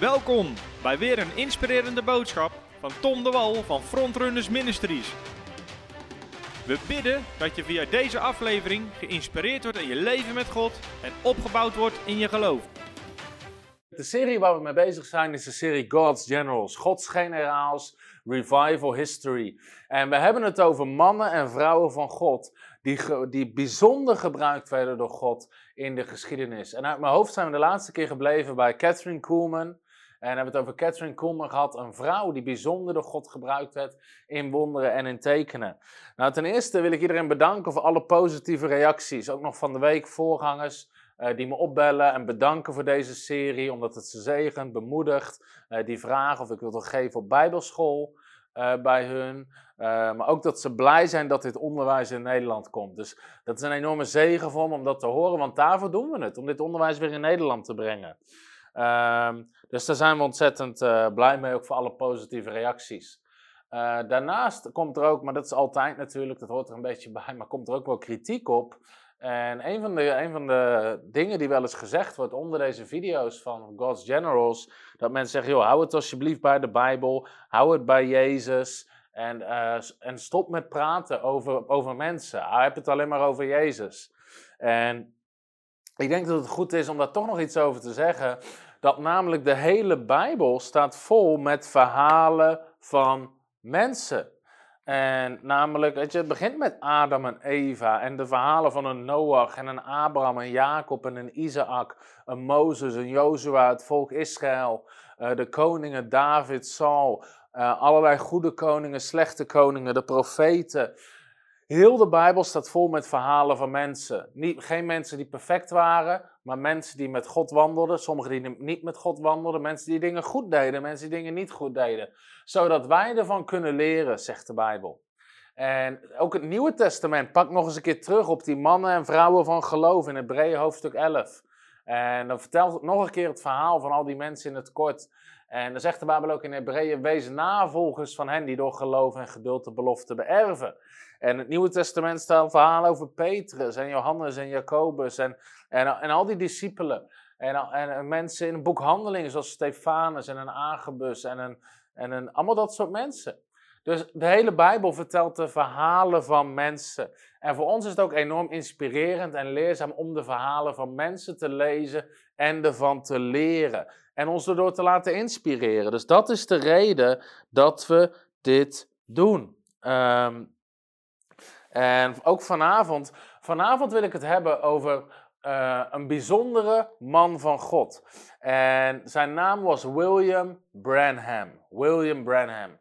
Welkom bij weer een inspirerende boodschap van Tom de Wal van Frontrunners Ministries. We bidden dat je via deze aflevering geïnspireerd wordt in je leven met God en opgebouwd wordt in je geloof. De serie waar we mee bezig zijn is de serie God's Generals, Gods generaals, Revival History. En we hebben het over mannen en vrouwen van God die, die bijzonder gebruikt werden door God in de geschiedenis. En uit mijn hoofd zijn we de laatste keer gebleven bij Catherine Kuhlman. En hebben het over Catherine Kuhlman gehad, een vrouw die bijzonder door God gebruikt werd in wonderen en in tekenen. Nou, ten eerste wil ik iedereen bedanken voor alle positieve reacties. Ook nog van de week voorgangers uh, die me opbellen en bedanken voor deze serie, omdat het ze zegent, bemoedigt. Uh, die vragen of ik wil het geven op bijbelschool uh, bij hun. maar ook dat ze blij zijn dat dit onderwijs in Nederland komt. Dus dat is een enorme zegen voor me om dat te horen, want daarvoor doen we het. Om dit onderwijs weer in Nederland te brengen. Ehm, dus daar zijn we ontzettend blij mee, ook voor alle positieve reacties. daarnaast komt er ook, maar dat is altijd natuurlijk, dat hoort er een beetje bij, maar komt er ook wel kritiek op. En een van, de, een van de dingen die wel eens gezegd wordt onder deze video's van God's Generals, dat mensen zeggen, joh, hou het alsjeblieft bij de Bijbel, hou het bij Jezus en, uh, en stop met praten over, over mensen. Heb het alleen maar over Jezus. En ik denk dat het goed is om daar toch nog iets over te zeggen, dat namelijk de hele Bijbel staat vol met verhalen van mensen. En namelijk, weet je, het begint met Adam en Eva en de verhalen van een Noach en een Abraham, een Jacob en een Isaac, een Mozes, een Jozua, het volk Israël, uh, de koningen David, Saul, uh, allerlei goede koningen, slechte koningen, de profeten. Heel de Bijbel staat vol met verhalen van mensen. Niet, geen mensen die perfect waren, maar mensen die met God wandelden. Sommigen die niet met God wandelden. Mensen die dingen goed deden, mensen die dingen niet goed deden. Zodat wij ervan kunnen leren, zegt de Bijbel. En ook het Nieuwe Testament pakt nog eens een keer terug op die mannen en vrouwen van geloof in Hebreeën hoofdstuk 11. En dan vertelt nog een keer het verhaal van al die mensen in het kort. En dan zegt de Bijbel ook in Hebreeën, wees navolgers van hen die door geloof en geduld de belofte beërven. En het Nieuwe Testament staat verhalen over Petrus en Johannes en Jacobus en, en, en al die discipelen. En, en, mensen in het boek Handelingen zoals Stefanus en een Agabus en, een, en een, allemaal dat soort mensen. Dus de hele Bijbel vertelt de verhalen van mensen. En voor ons is het ook enorm inspirerend en leerzaam om de verhalen van mensen te lezen en ervan te leren. En ons erdoor te laten inspireren. Dus dat is de reden dat we dit doen. Um, en ook vanavond, vanavond wil ik het hebben over uh, een bijzondere man van God. En zijn naam was William Branham. William Branham.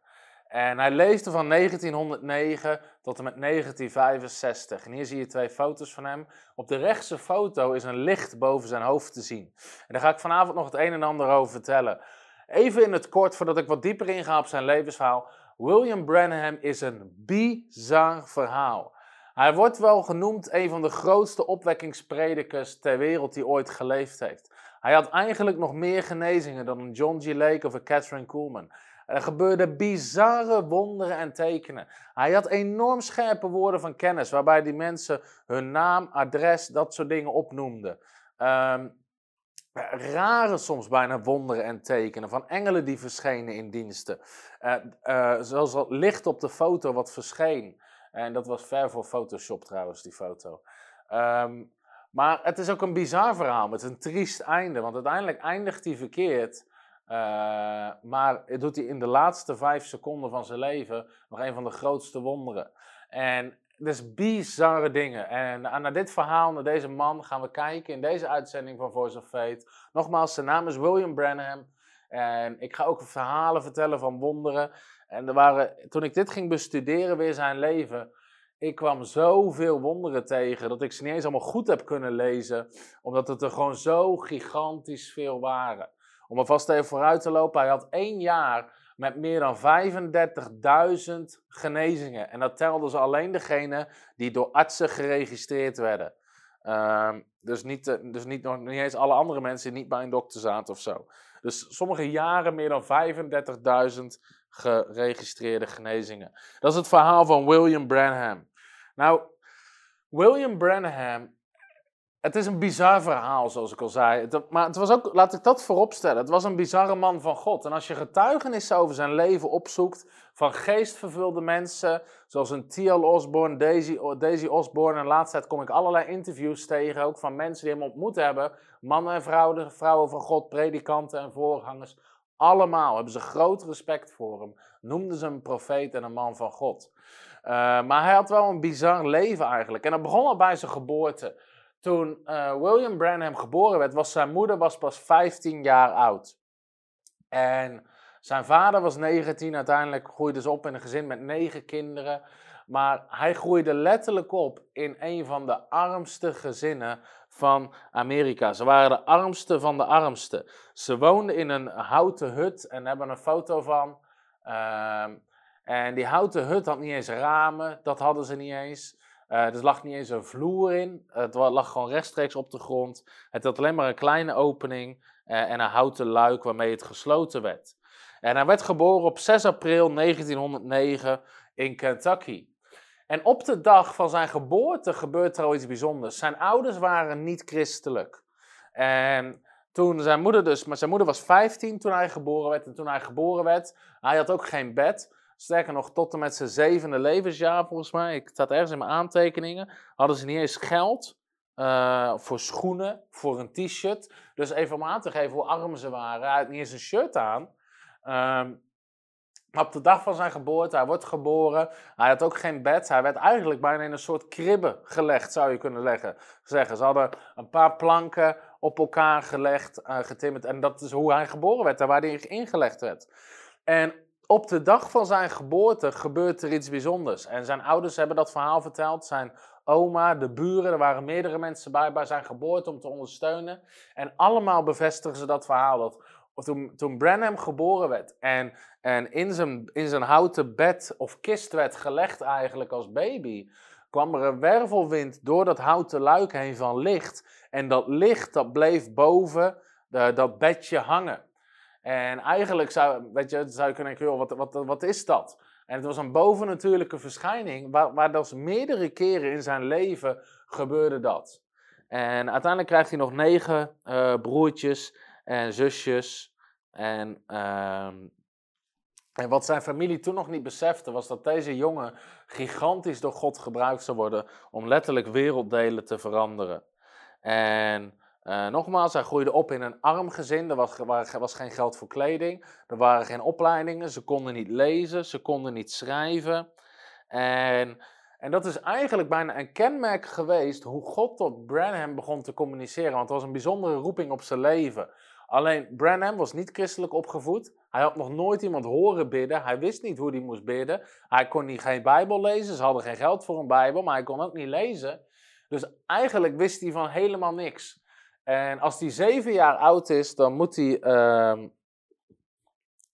En hij leefde van 1909 tot en met 1965. En hier zie je twee foto's van hem. Op de rechtse foto is een licht boven zijn hoofd te zien. En daar ga ik vanavond nog het een en ander over vertellen. Even in het kort, voordat ik wat dieper inga op zijn levensverhaal. William Branham is een bizar verhaal. Hij wordt wel genoemd een van de grootste opwekkingspredikers ter wereld die ooit geleefd heeft. Hij had eigenlijk nog meer genezingen dan een John G. Lake of een Catherine Kuhlman. Er gebeurden bizarre wonderen en tekenen. Hij had enorm scherpe woorden van kennis, waarbij die mensen hun naam, adres, dat soort dingen opnoemden. Um, rare soms bijna wonderen en tekenen van engelen die verschenen in diensten. Uh, uh, zoals dat licht op de foto wat verscheen. En dat was ver voor Photoshop trouwens, die foto. Um, maar het is ook een bizar verhaal met een triest einde. Want uiteindelijk eindigt hij verkeerd. Uh, maar doet hij in de laatste vijf seconden van zijn leven nog een van de grootste wonderen. En dus bizarre dingen. En naar dit verhaal, naar deze man, gaan we kijken in deze uitzending van Voice of Fate. Nogmaals, zijn naam is William Branham. En ik ga ook verhalen vertellen van wonderen. En er waren, toen ik dit ging bestuderen, weer zijn leven, ik kwam zoveel wonderen tegen dat ik ze niet eens allemaal goed heb kunnen lezen, omdat het er gewoon zo gigantisch veel waren. Om alvast even vooruit te lopen, hij had één jaar met meer dan 35.000 genezingen. En dat telden ze alleen degene die door artsen geregistreerd werden. Uh, dus niet, eh, dus niet, nog niet eens alle andere mensen die niet bij een dokter zaten of zo. Dus sommige jaren meer dan 35.000 geregistreerde genezingen. Dat is het verhaal van William Branham. Nou, William Branham het is een bizar verhaal, zoals ik al zei. Maar het was ook, laat ik dat vooropstellen, het was een bizarre man van God. En als je getuigenissen over zijn leven opzoekt van geestvervulde mensen, zoals een T.L. Osborne, Daisy, Daisy Osborne, en de kom ik allerlei interviews tegen, ook van mensen die hem ontmoet hebben, mannen en vrouwen, vrouwen van God, predikanten en voorgangers. Allemaal hebben ze groot respect voor hem, noemden ze hem profeet en een man van God. Eh, maar hij had wel een bizar leven eigenlijk. En dat begon al bij zijn geboorte. Toen eh, William Branham geboren werd, was zijn moeder was pas 15 jaar oud. En zijn vader was 19, uiteindelijk groeide ze op in een gezin met negen kinderen. Maar hij groeide letterlijk op in een van de armste gezinnen van Amerika. Ze waren de armste van de armste. Ze woonden in een houten hut en hebben een foto van. Ehm, en die houten hut had niet eens ramen, dat hadden ze niet eens. Eh, er lag niet eens een vloer in. Het lag gewoon rechtstreeks op de grond. Het had alleen maar een kleine opening eh, en een houten luik waarmee het gesloten werd. En hij werd geboren op 6 april 1909 in Kentucky. En op de dag van zijn geboorte gebeurt er al iets bijzonders. Zijn ouders waren niet christelijk. En toen zijn moeder dus, maar zijn moeder was 15 toen hij geboren werd. En toen hij geboren werd, hij had ook geen bed. Sterker nog, tot en met zijn zevende levensjaar volgens mij, ik staat ergens in mijn aantekeningen, hadden ze niet eens geld eh, voor schoenen, voor een t-shirt. Dus even om aan te geven hoe arm ze waren. Hij had niet eens een shirt aan. Ehm, op de dag van zijn geboorte, hij wordt geboren, hij had ook geen bed. Hij werd eigenlijk bijna in een soort kribbe gelegd, zou je kunnen leggen, zeggen. Ze hadden een paar planken op elkaar gelegd, eh, getimmerd. En dat is hoe hij geboren werd, daar waar hij ingelegd werd. En op de dag van zijn geboorte gebeurt er iets bijzonders. En zijn ouders hebben dat verhaal verteld. Zijn oma, de buren, er waren meerdere mensen bij bij zijn geboorte om te ondersteunen. En allemaal bevestigen ze dat verhaal. Dat toen, toen Branham geboren werd en, en in, zijn, in zijn houten bed of kist werd gelegd eigenlijk als baby, kwam er een wervelwind door dat houten luik heen van licht. En dat licht dat bleef boven de, dat bedje hangen. En eigenlijk zou, weet je, zou je kunnen denken, wat, wat, wat is dat? En het was een bovennatuurlijke verschijning, waar, waar dus meerdere keren in zijn leven gebeurde dat. En uiteindelijk krijgt hij nog negen eh, broertjes en zusjes. En, ehm, en wat zijn familie toen nog niet besefte, was dat deze jongen gigantisch door God gebruikt zou worden om letterlijk werelddelen te veranderen. En eh, nogmaals, hij groeide op in een arm gezin. Er was, was geen geld voor kleding. Er waren geen opleidingen. Ze konden niet lezen. Ze konden niet schrijven. En, en dat is eigenlijk bijna een kenmerk geweest hoe God tot Branham begon te communiceren. Want het was een bijzondere roeping op zijn leven. Alleen Branham was niet christelijk opgevoed. Hij had nog nooit iemand horen bidden. Hij wist niet hoe hij moest bidden. Hij kon niet, geen Bijbel lezen. Ze hadden geen geld voor een Bijbel, maar hij kon ook niet lezen. Dus eigenlijk wist hij van helemaal niks. En als hij zeven jaar oud is, dan moet hij ehm,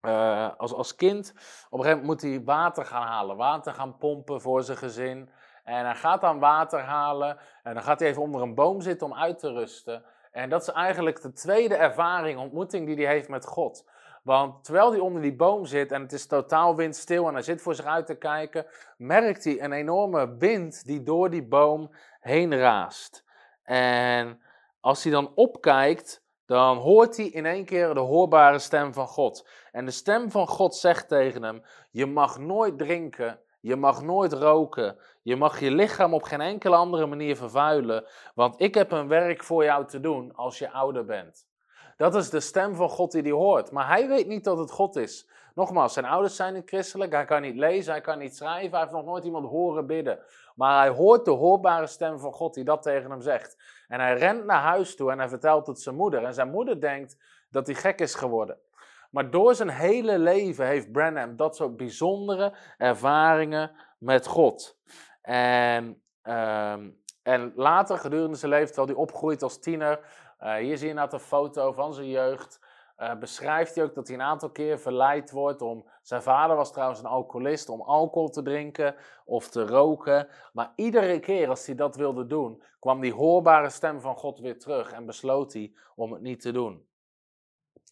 eh, als, als kind, op een gegeven moment moet hij water gaan halen, water gaan pompen voor zijn gezin. En hij gaat dan water halen en dan gaat hij even onder een boom zitten om uit te rusten. En dat is eigenlijk de tweede ervaring, ontmoeting die hij heeft met God. Want terwijl hij onder die boom zit en het is totaal windstil en hij zit voor zich uit te kijken, merkt hij een enorme wind die door die boom heen raast. En als hij dan opkijkt, dan hoort hij in één keer de hoorbare stem van God. En de stem van God zegt tegen hem: Je mag nooit drinken, je mag nooit roken, je mag je lichaam op geen enkele andere manier vervuilen, want ik heb een werk voor jou te doen als je ouder bent. Dat is de stem van God die hij hoort. Maar hij weet niet dat het God is. Nogmaals, zijn ouders zijn niet christelijk, hij kan niet lezen, hij kan niet schrijven, hij heeft nog nooit iemand horen bidden. Maar hij hoort de hoorbare stem van God die dat tegen hem zegt. En hij rent naar huis toe en hij vertelt het zijn moeder. En zijn moeder denkt dat hij gek is geworden. Maar door zijn hele leven heeft Branham dat soort bijzondere ervaringen met God. En, ehm, en later, gedurende zijn leven, terwijl hij opgroeit als tiener, uh, hier zie je net een foto van zijn jeugd. Uh, beschrijft hij ook dat hij een aantal keer verleid wordt om. Zijn vader was trouwens een alcoholist, om alcohol te drinken of te roken. Maar iedere keer als hij dat wilde doen, kwam die hoorbare stem van God weer terug en besloot hij om het niet te doen.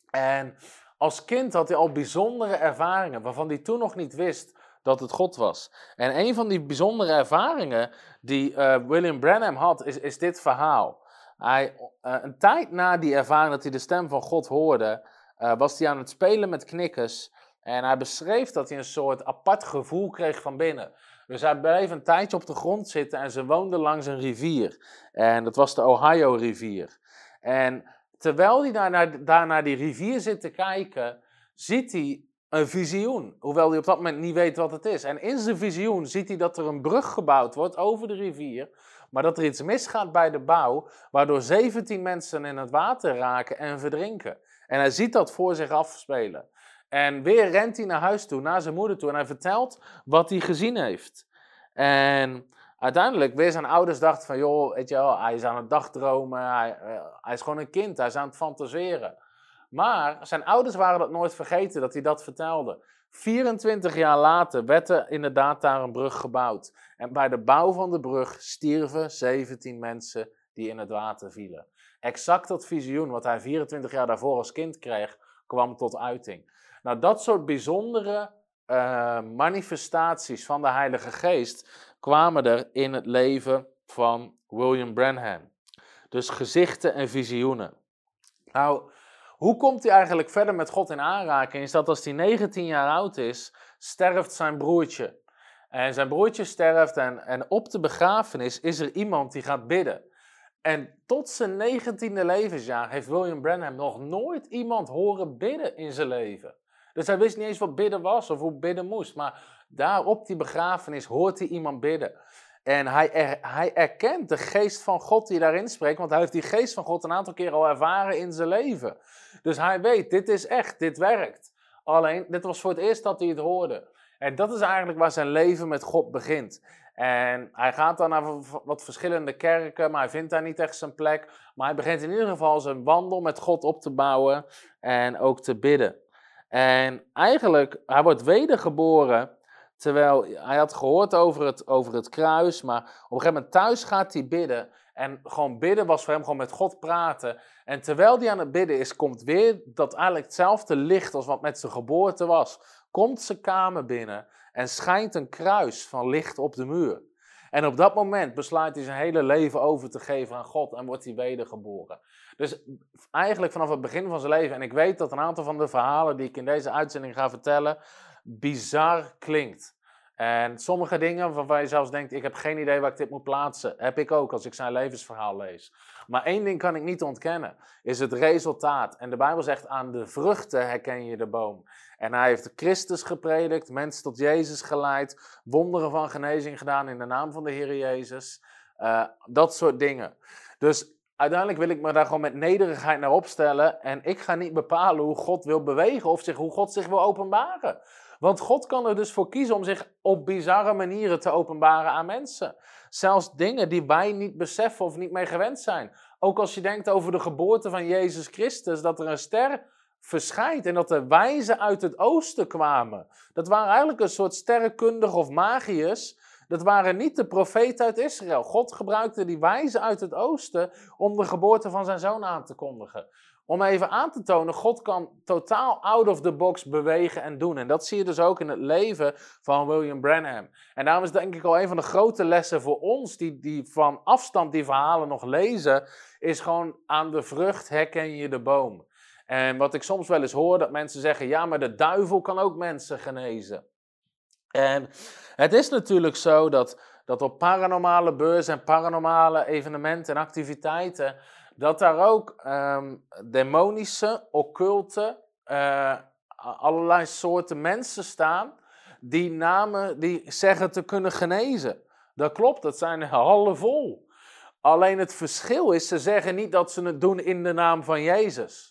En als kind had hij al bijzondere ervaringen waarvan hij toen nog niet wist dat het God was. En een van die bijzondere ervaringen die uh, William Branham had, is, is dit verhaal. Hij, eh, een tijd na die ervaring dat hij de stem van God hoorde, eh, was hij aan het spelen met knikkers. En hij beschreef dat hij een soort apart gevoel kreeg van binnen. Dus hij bleef een tijdje op de grond zitten en ze woonden langs een rivier. En dat was de Ohio-rivier. En terwijl hij daar naar, daar naar die rivier zit te kijken, ziet hij een visioen. Hoewel hij op dat moment niet weet wat het is. En in zijn visioen ziet hij dat er een brug gebouwd wordt over de rivier. Maar dat er iets misgaat bij de bouw, waardoor 17 mensen in het water raken en verdrinken. En hij ziet dat voor zich afspelen. En weer rent hij naar huis toe, naar zijn moeder toe. En hij vertelt wat hij gezien heeft. En uiteindelijk weer zijn ouders dachten van, joh, weet hij is aan het dagdromen. Hij, eh, hij is gewoon een kind, hij is aan het fantaseren. Maar zijn ouders waren dat nooit vergeten dat hij dat vertelde. 24 jaar later werd er inderdaad daar een brug gebouwd. En bij de bouw van de brug stierven 17 mensen die in het water vielen. Exact dat visioen wat hij 24 jaar daarvoor als kind kreeg, kwam tot uiting. Nou, dat soort bijzondere uh, manifestaties van de Heilige Geest kwamen er in het leven van William Branham. Dus gezichten en visioenen. Nou, hoe komt hij eigenlijk verder met God in aanraking? Is dat als hij 19 jaar oud is, sterft zijn broertje. En zijn broertje sterft en, en op de begrafenis is er iemand die gaat bidden. En tot zijn 19e levensjaar heeft William Branham nog nooit iemand horen bidden in zijn leven. Dus hij wist niet eens wat bidden was of hoe bidden moest. Maar daar op die begrafenis hoort hij iemand bidden. En hij, er, hij erkent de geest van God die daarin spreekt, want hij heeft die geest van God een aantal keer al ervaren in zijn leven. Dus hij weet, dit is echt, dit werkt. Alleen, dit was voor het eerst dat hij het hoorde. En dat is eigenlijk waar zijn leven met God begint. En hij gaat dan naar wat verschillende kerken, maar hij vindt daar niet echt zijn plek. Maar hij begint in ieder geval zijn wandel met God op te bouwen en ook te bidden. En eigenlijk, hij wordt wedergeboren terwijl hij had gehoord over het, over het kruis, maar op een gegeven moment thuis gaat hij bidden. En gewoon bidden was voor hem gewoon met God praten. En terwijl hij aan het bidden is, komt weer dat eigenlijk hetzelfde licht als wat met zijn geboorte was. Komt zijn kamer binnen en schijnt een kruis van licht op de muur. En op dat moment besluit hij zijn hele leven over te geven aan God en wordt hij wedergeboren. Dus eigenlijk vanaf het begin van zijn leven, en ik weet dat een aantal van de verhalen die ik in deze uitzending ga vertellen, bizar klinkt. En sommige dingen waarvan je zelfs denkt, ik heb geen idee waar ik dit moet plaatsen, heb ik ook als ik zijn levensverhaal lees. Maar één ding kan ik niet ontkennen, is het resultaat. En de Bijbel zegt, aan de vruchten herken je de boom. En hij heeft Christus gepredikt, mensen tot Jezus geleid, wonderen van genezing gedaan in de naam van de Heer Jezus. Uh, dat soort dingen. Dus uiteindelijk wil ik me daar gewoon met nederigheid naar opstellen. En ik ga niet bepalen hoe God wil bewegen of zich, hoe God zich wil openbaren. Want God kan er dus voor kiezen om zich op bizarre manieren te openbaren aan mensen. Zelfs dingen die wij niet beseffen of niet mee gewend zijn. Ook als je denkt over de geboorte van Jezus Christus, dat er een ster verschijnt en dat de wijzen uit het oosten kwamen. Dat waren eigenlijk een soort sterrenkundig of magiërs. Dat waren niet de profeten uit Israël. God gebruikte die wijzen uit het oosten om de geboorte van zijn zoon aan te kondigen. Om even aan te tonen, God kan totaal out of the box bewegen en doen. En dat zie je dus ook in het leven van William Branham. En daarom is denk ik al een van de grote lessen voor ons, die, die van afstand die verhalen nog lezen, is gewoon aan de vrucht herken je de boom. En wat ik soms wel eens hoor, dat mensen zeggen, ja, maar de duivel kan ook mensen genezen. En het is natuurlijk zo dat, dat op paranormale beurzen en paranormale evenementen en activiteiten dat daar ook um, demonische, occulte, uh, allerlei soorten mensen staan die namen die zeggen te kunnen genezen. Dat klopt, dat zijn hallen vol. Alleen het verschil is, ze zeggen niet dat ze het doen in de naam van Jezus.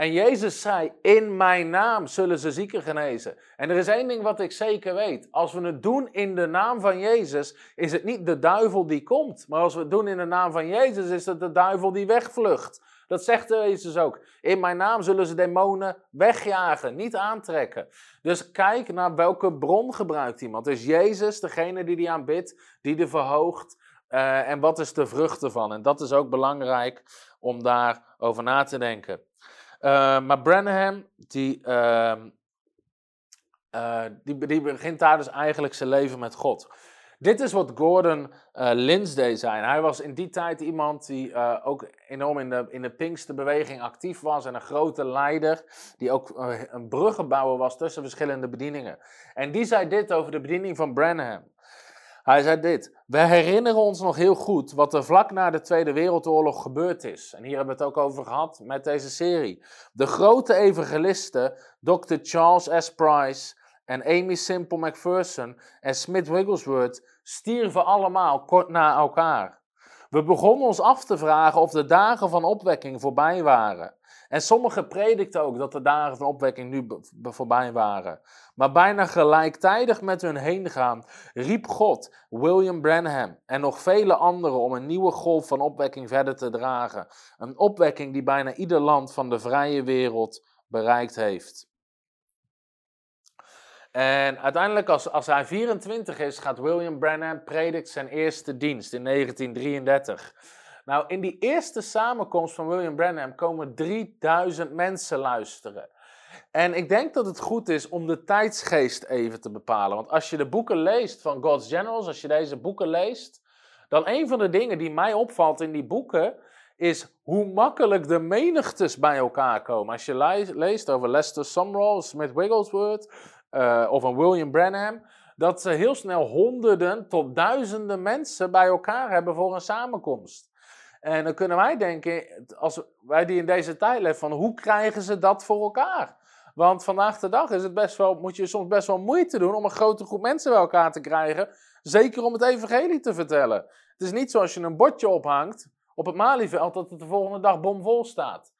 En Jezus zei, in mijn naam zullen ze zieken genezen. En er is één ding wat ik zeker weet. Als we het doen in de naam van Jezus, is het niet de duivel die komt. Maar als we het doen in de naam van Jezus, is het de duivel die wegvlucht. Dat zegt Jezus ook. In mijn naam zullen ze demonen wegjagen, niet aantrekken. Dus kijk naar welke bron gebruikt iemand. Is Jezus degene die die aanbidt, die de verhoogt? Uh, en wat is de vrucht ervan? En dat is ook belangrijk om daarover na te denken. Uh, maar Branham, die, uh, die, die begint daar dus eigenlijk zijn leven met God. Dit is wat Gordon uh, Linsday zei. Hij was in die tijd iemand die uh, ook enorm in de, in de Pinksterbeweging actief was en een grote leider, die ook uh, een bruggenbouwer was tussen verschillende bedieningen. En die zei dit over de bediening van Branham. Hij zei dit: We herinneren ons nog heel goed wat er vlak na de Tweede Wereldoorlog gebeurd is. En hier hebben we het ook over gehad met deze serie. De grote evangelisten, Dr. Charles S. Price en Amy Simple McPherson en Smith Wigglesworth, stierven allemaal kort na elkaar. We begonnen ons af te vragen of de dagen van opwekking voorbij waren. En sommigen predikten ook dat de dagen van opwekking nu voorbij waren. Maar bijna gelijktijdig met hun heen gaan, riep God William Branham en nog vele anderen om een nieuwe golf van opwekking verder te dragen. Een opwekking die bijna ieder land van de vrije wereld bereikt heeft. En uiteindelijk, als, als hij 24 is, gaat William Branham predikt zijn eerste dienst in 1933. Nou, in die eerste samenkomst van William Branham komen 3000 mensen luisteren. En ik denk dat het goed is om de tijdsgeest even te bepalen. Want als je de boeken leest van God's Generals, als je deze boeken leest, dan een van de dingen die mij opvalt in die boeken is hoe makkelijk de menigtes bij elkaar komen. Als je leest over Lester Sumrall, Smith Wigglesworth uh, of een William Branham, dat ze heel snel honderden tot duizenden mensen bij elkaar hebben voor een samenkomst. En dan kunnen wij denken, als wij die in deze tijd leven, van hoe krijgen ze dat voor elkaar? Want vandaag de dag is het best wel, moet je soms best wel moeite doen om een grote groep mensen bij elkaar te krijgen. Zeker om het evangelie te vertellen. Het is niet zoals je een bordje ophangt op het Malieveld dat het de volgende dag bomvol staat.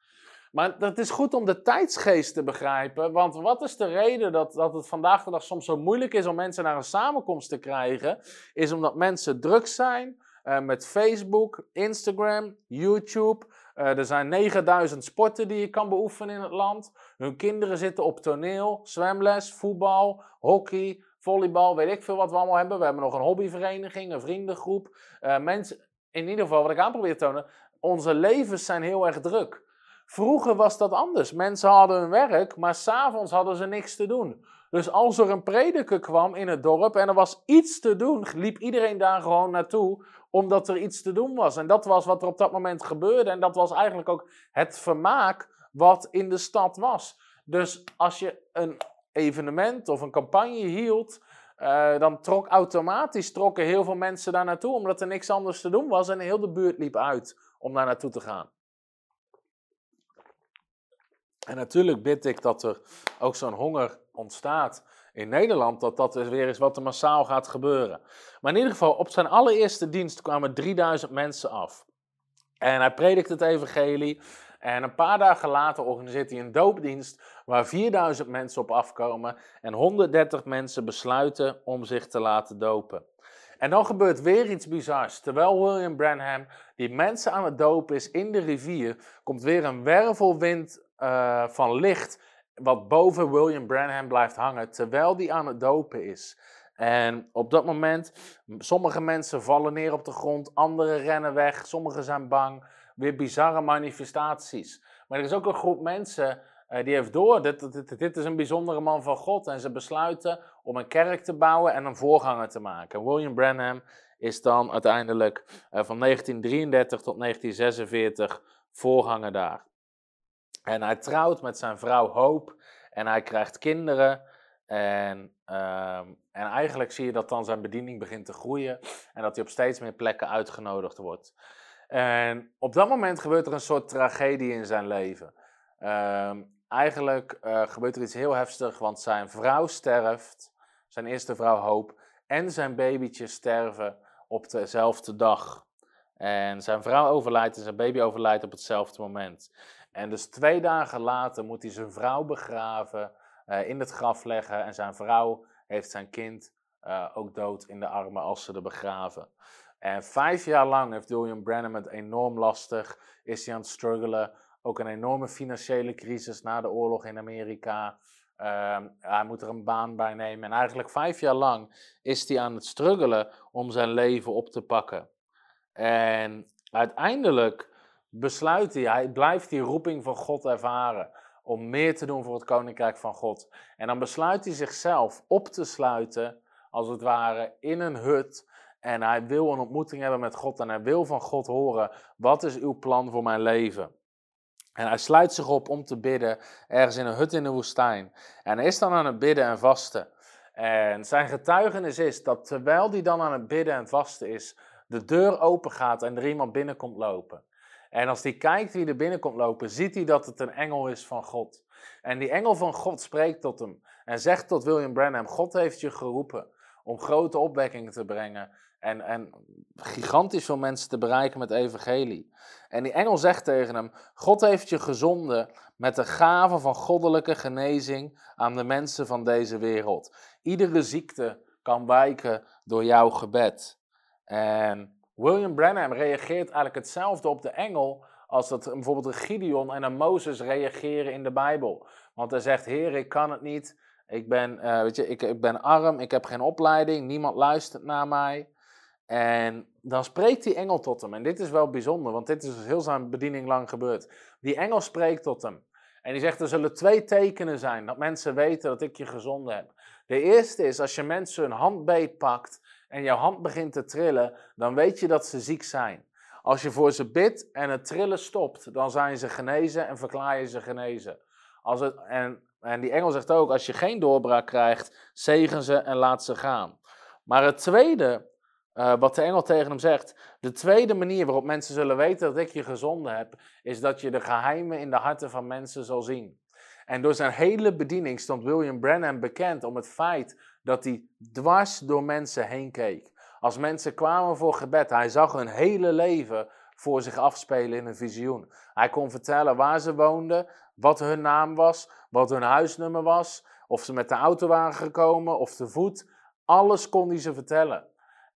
Maar het is goed om de tijdsgeest te begrijpen. Want wat is de reden dat, dat het vandaag de dag soms zo moeilijk is om mensen naar een samenkomst te krijgen? Is omdat mensen druk zijn uh, met Facebook, Instagram, YouTube. Uh, er zijn 9000 sporten die je kan beoefenen in het land. Hun kinderen zitten op toneel, zwemles, voetbal, hockey, volleybal, weet ik veel wat we allemaal hebben. We hebben nog een hobbyvereniging, een vriendengroep. Uh, mensen, in ieder geval, wat ik aan probeer te tonen, onze levens zijn heel erg druk. Vroeger was dat anders. Mensen hadden hun werk, maar s'avonds hadden ze niks te doen. Dus als er een prediker kwam in het dorp en er was iets te doen, liep iedereen daar gewoon naartoe omdat er iets te doen was. En dat was wat er op dat moment gebeurde. En dat was eigenlijk ook het vermaak wat in de stad was. Dus als je een evenement of een campagne hield, uh, dan trok automatisch trokken heel veel mensen daar naartoe, omdat er niks anders te doen was en heel de buurt liep uit om daar naartoe te gaan. En natuurlijk bid ik dat er ook zo'n honger ontstaat in Nederland, dat dat weer is wat er massaal gaat gebeuren. Maar in ieder geval, op zijn allereerste dienst kwamen 3000 mensen af. En hij predikt het evangelie. En een paar dagen later organiseert hij een doopdienst waar 4000 mensen op afkomen en 130 mensen besluiten om zich te laten dopen. En dan gebeurt weer iets bizars. Terwijl William Branham die mensen aan het dopen is in de rivier, komt weer een wervelwind uh, van licht wat boven William Branham blijft hangen terwijl die aan het dopen is. En op dat moment, sommige mensen vallen neer op de grond, anderen rennen weg, sommigen zijn bang. Weer bizarre manifestaties. Maar er is ook een groep mensen uh, die heeft door, dit, dit, is een bijzondere man van God. En ze besluiten om een kerk te bouwen en een voorganger te maken. William Branham is dan uiteindelijk uh, van 1933 tot 1946 voorganger daar. En hij trouwt met zijn vrouw Hope en hij krijgt kinderen. En, ehm, en eigenlijk zie je dat dan zijn bediening begint te groeien en dat hij op steeds meer plekken uitgenodigd wordt. En op dat moment gebeurt er een soort tragedie in zijn leven. Ehm, eigenlijk uh, gebeurt er iets heel heftigs, want zijn vrouw sterft, zijn eerste vrouw Hope, en zijn babytje sterven op dezelfde dag. En zijn vrouw overlijdt en zijn baby overlijdt op hetzelfde moment. En dus twee dagen later moet hij zijn vrouw begraven, uh, in het graf leggen. En zijn vrouw heeft zijn kind uh, ook dood in de armen als ze er begraven. En vijf jaar lang heeft William Branham het enorm lastig. Is hij aan het struggelen. Ook een enorme financiële crisis na de oorlog in Amerika. Uh, hij moet er een baan bij nemen. En eigenlijk vijf jaar lang is hij aan het struggelen om zijn leven op te pakken. En uiteindelijk besluit hij, hij blijft die roeping van God ervaren om meer te doen voor het koninkrijk van God. En dan besluit hij zichzelf op te sluiten, als het ware, in een hut En hij wil een ontmoeting hebben met God en hij wil van God horen, wat is uw plan voor mijn leven? En hij sluit zich op om te bidden, ergens in een hut in de woestijn. En hij is dan aan het bidden en vasten. En zijn getuigenis is dat terwijl hij dan aan het bidden en vasten is, de deur open gaat en er iemand binnenkomt lopen. En als hij kijkt wie er binnenkomt lopen, ziet hij dat het een engel is van God. En die engel van God spreekt tot hem en zegt tot William Branham: God heeft je geroepen om grote opwekkingen te brengen en, en gigantisch veel mensen te bereiken met evangelie. En die engel zegt tegen hem: God heeft je gezonden met de gave van goddelijke genezing aan de mensen van deze wereld. Iedere ziekte kan wijken door jouw gebed. En William Branham reageert eigenlijk hetzelfde op de engel als dat bijvoorbeeld een Gideon en een Mozes reageren in de Bijbel. Want hij zegt, Heer, ik kan het niet. Ik ben, uh, weet je, ik, ik ben arm, ik heb geen opleiding, niemand luistert naar mij. En dan spreekt die engel tot hem. En dit is wel bijzonder, want dit is dus heel zijn bediening lang gebeurd. Die engel spreekt tot hem. En die zegt, er zullen twee tekenen zijn dat mensen weten dat ik je gezonden heb. De eerste is, als je mensen hun hand beetpakt en jouw hand begint te trillen, dan weet je dat ze ziek zijn. Als je voor ze bidt en het trillen stopt, dan zijn ze genezen en verklaar je ze genezen. Als het, en, en die engel zegt ook, als je geen doorbraak krijgt, zegen ze en laat ze gaan. Maar het tweede, uh, wat de engel tegen hem zegt, de tweede manier waarop mensen zullen weten dat ik je gezonden heb, is dat je de geheimen in de harten van mensen zal zien. En door zijn hele bediening stond William Branham bekend om het feit dat hij dwars door mensen heen keek. Als mensen kwamen voor gebed, hij zag hun hele leven voor zich afspelen in een visioen. Hij kon vertellen waar ze woonden, wat hun naam was, wat hun huisnummer was, of ze met de auto waren gekomen of te voet. Alles kon hij ze vertellen.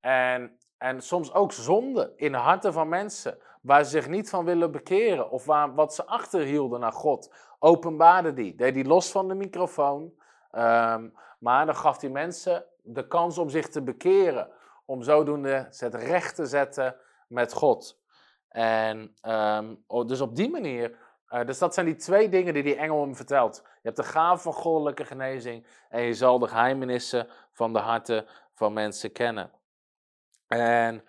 En, en soms ook zonde in de harten van mensen, waar ze zich niet van willen bekeren of waar, wat ze achterhielden naar God openbaarde die. Deed die los van de microfoon. Ehm, maar dan gaf hij mensen de kans om zich te bekeren. Om zodoende het recht te zetten met God. En um, dus op die manier. Uh, dus dat zijn die twee dingen die die engel hem vertelt. Je hebt de gave van goddelijke genezing. En je zal de geheimenissen van de harten van mensen kennen. En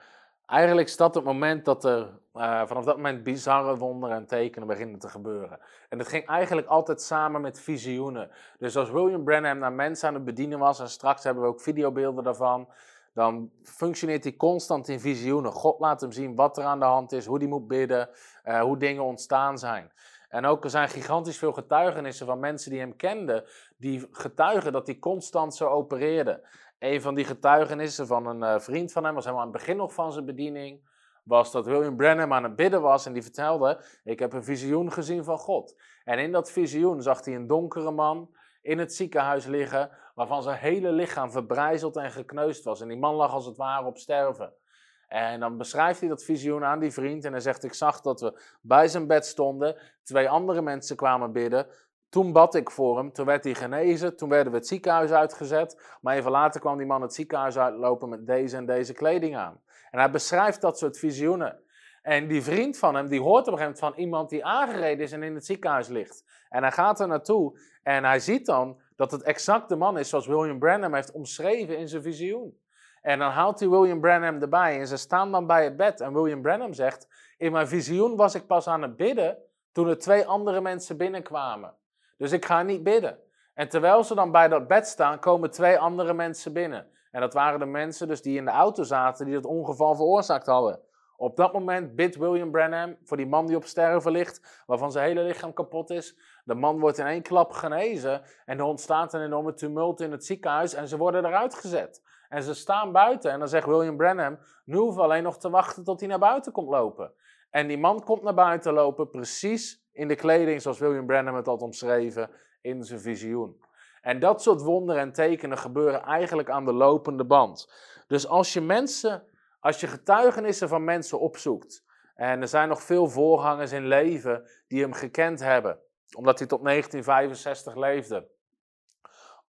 eigenlijk is dat het moment dat er uh, vanaf dat moment bizarre wonderen en tekenen beginnen te gebeuren. En dat ging eigenlijk altijd samen met visioenen. Dus als William Branham naar mensen aan het bedienen was, en straks hebben we ook videobeelden daarvan, dan functioneert hij constant in visioenen. God laat hem zien wat er aan de hand is, hoe hij moet bidden, uh, hoe dingen ontstaan zijn. En ook er zijn gigantisch veel getuigenissen van mensen die hem kenden, die getuigen dat hij constant zo opereerde. Een van die getuigenissen van een uh, vriend van hem was helemaal aan het begin nog van zijn bediening was dat William Branham aan het bidden was en die vertelde: Ik heb een visioen gezien van God. En in dat visioen zag hij een donkere man in het ziekenhuis liggen, waarvan zijn hele lichaam verbrijzeld en gekneusd was. En die man lag als het ware op sterven. En dan beschrijft hij dat visioen aan die vriend en hij zegt: Ik zag dat we bij zijn bed stonden, twee andere mensen kwamen bidden. Toen bad ik voor hem, toen werd hij genezen, toen werden we het ziekenhuis uitgezet. Maar even later kwam die man het ziekenhuis uitlopen met deze en deze kleding aan. En hij beschrijft dat soort visioenen. En die vriend van hem, die hoort op een gegeven moment van iemand die aangereden is en in het ziekenhuis ligt. En hij gaat er naartoe en hij ziet dan dat het exact de man is zoals William Branham heeft omschreven in zijn visioen. En dan haalt hij William Branham erbij en ze staan dan bij het bed. En William Branham zegt, in mijn visioen was ik pas aan het bidden toen er twee andere mensen binnenkwamen. Dus ik ga niet bidden. En terwijl ze dan bij dat bed staan, komen twee andere mensen binnen. En dat waren de mensen dus die in de auto zaten die het ongeval veroorzaakt hadden. Op dat moment bidt William Branham voor die man die op sterven ligt, waarvan zijn hele lichaam kapot is. De man wordt in één klap genezen en er ontstaat een enorme tumult in het ziekenhuis en ze worden eruit gezet. En ze staan buiten en dan zegt William Branham, nu hoeven we alleen nog te wachten tot hij naar buiten komt lopen. En die man komt naar buiten lopen, precies in de kleding zoals William Branham het had omschreven in zijn visioen. En dat soort wonderen en tekenen gebeuren eigenlijk aan de lopende band. Dus als je mensen, als je getuigenissen van mensen opzoekt, en er zijn nog veel voorgangers in leven die hem gekend hebben, omdat hij tot 1965 leefde.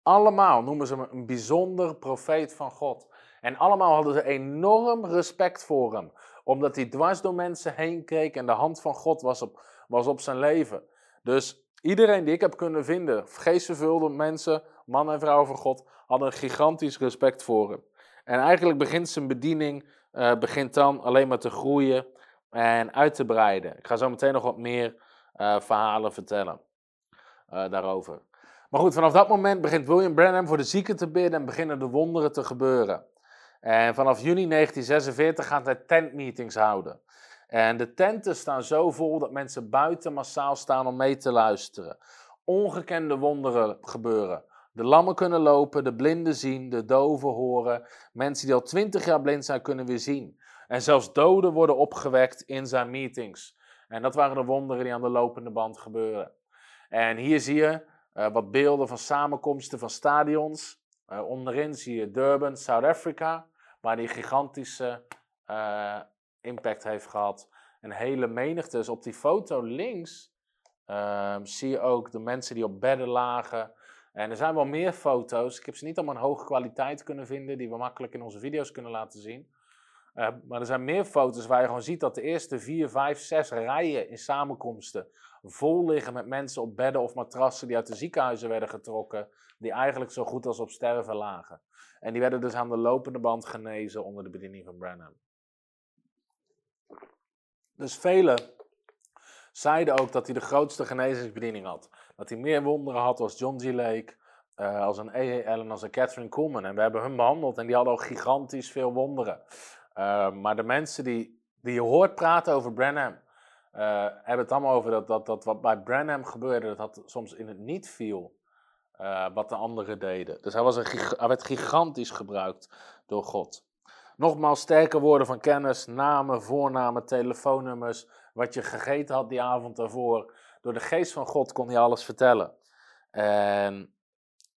Allemaal noemen ze hem een bijzonder profeet van God. En allemaal hadden ze enorm respect voor hem, omdat hij dwars door mensen heen keek en de hand van God was op, was op zijn leven. Dus Iedereen die ik heb kunnen vinden, geestvervulde mensen, mannen en vrouwen van God, hadden een gigantisch respect voor hem. En eigenlijk begint zijn bediening uh, begint dan alleen maar te groeien en uit te breiden. Ik ga zo meteen nog wat meer uh, verhalen vertellen uh, daarover. Maar goed, vanaf dat moment begint William Branham voor de zieken te bidden en beginnen de wonderen te gebeuren. En vanaf juni 1946 gaat hij tentmeetings houden. En de tenten staan zo vol dat mensen buiten massaal staan om mee te luisteren. Ongekende wonderen gebeuren. De lammen kunnen lopen, de blinden zien, de doven horen. Mensen die al twintig jaar blind zijn kunnen weer zien. En zelfs doden worden opgewekt in zijn meetings. En dat waren de wonderen die aan de lopende band gebeuren. En hier zie je uh, wat beelden van samenkomsten van stadions. Uh, onderin zie je Durban, South Africa, waar die gigantische uh, impact heeft gehad. Een hele menigte. Dus op die foto links ehm, zie je ook de mensen die op bedden lagen. En er zijn wel meer foto's. Ik heb ze niet allemaal in hoge kwaliteit kunnen vinden, die we makkelijk in onze video's kunnen laten zien. Uh, maar er zijn meer foto's waar je gewoon ziet dat de eerste vier, vijf, zes rijen in samenkomsten vol liggen met mensen op bedden of matrassen die uit de ziekenhuizen werden getrokken, die eigenlijk zo goed als op sterven lagen. En die werden dus aan de lopende band genezen onder de bediening van Branham. Dus velen zeiden ook dat hij de grootste genezingsbediening had. Dat hij meer wonderen had als John G. Lake, uh, als een. Allen, als een Catherine Kuhlman. En we hebben hun behandeld en die hadden ook gigantisch veel wonderen. Uh, maar de mensen die, die je hoort praten over Branham, uh, hebben het allemaal over dat, dat, dat wat bij Branham gebeurde, dat had soms in het niet viel. wat de anderen deden. Dus hij, was een, hij werd gigantisch gebruikt door God. Nogmaals, sterke woorden van kennis, namen, voornamen, telefoonnummers, wat je gegeten had die avond daarvoor. Door de geest van God kon hij alles vertellen. En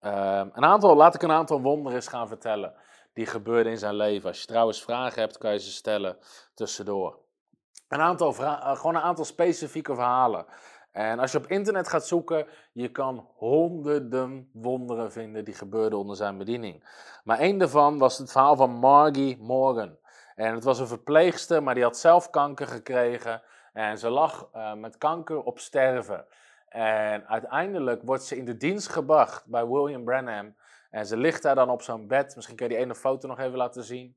um, een aantal, laat ik een aantal wonderen eens gaan vertellen die gebeurden in zijn leven. Als je trouwens vragen hebt, kan je ze stellen tussendoor. Een aantal eh, gewoon een aantal specifieke verhalen. En als je op internet gaat zoeken, je kan honderden wonderen vinden die gebeurden onder zijn bediening. Maar één daarvan was het verhaal van Margie Morgan. En het was een verpleegster, maar die had zelf kanker gekregen. En ze lag uh, met kanker op sterven. En uiteindelijk wordt ze in de dienst gebracht bij William Branham. En ze ligt daar dan op zo'n bed. Misschien kun je die ene foto nog even laten zien.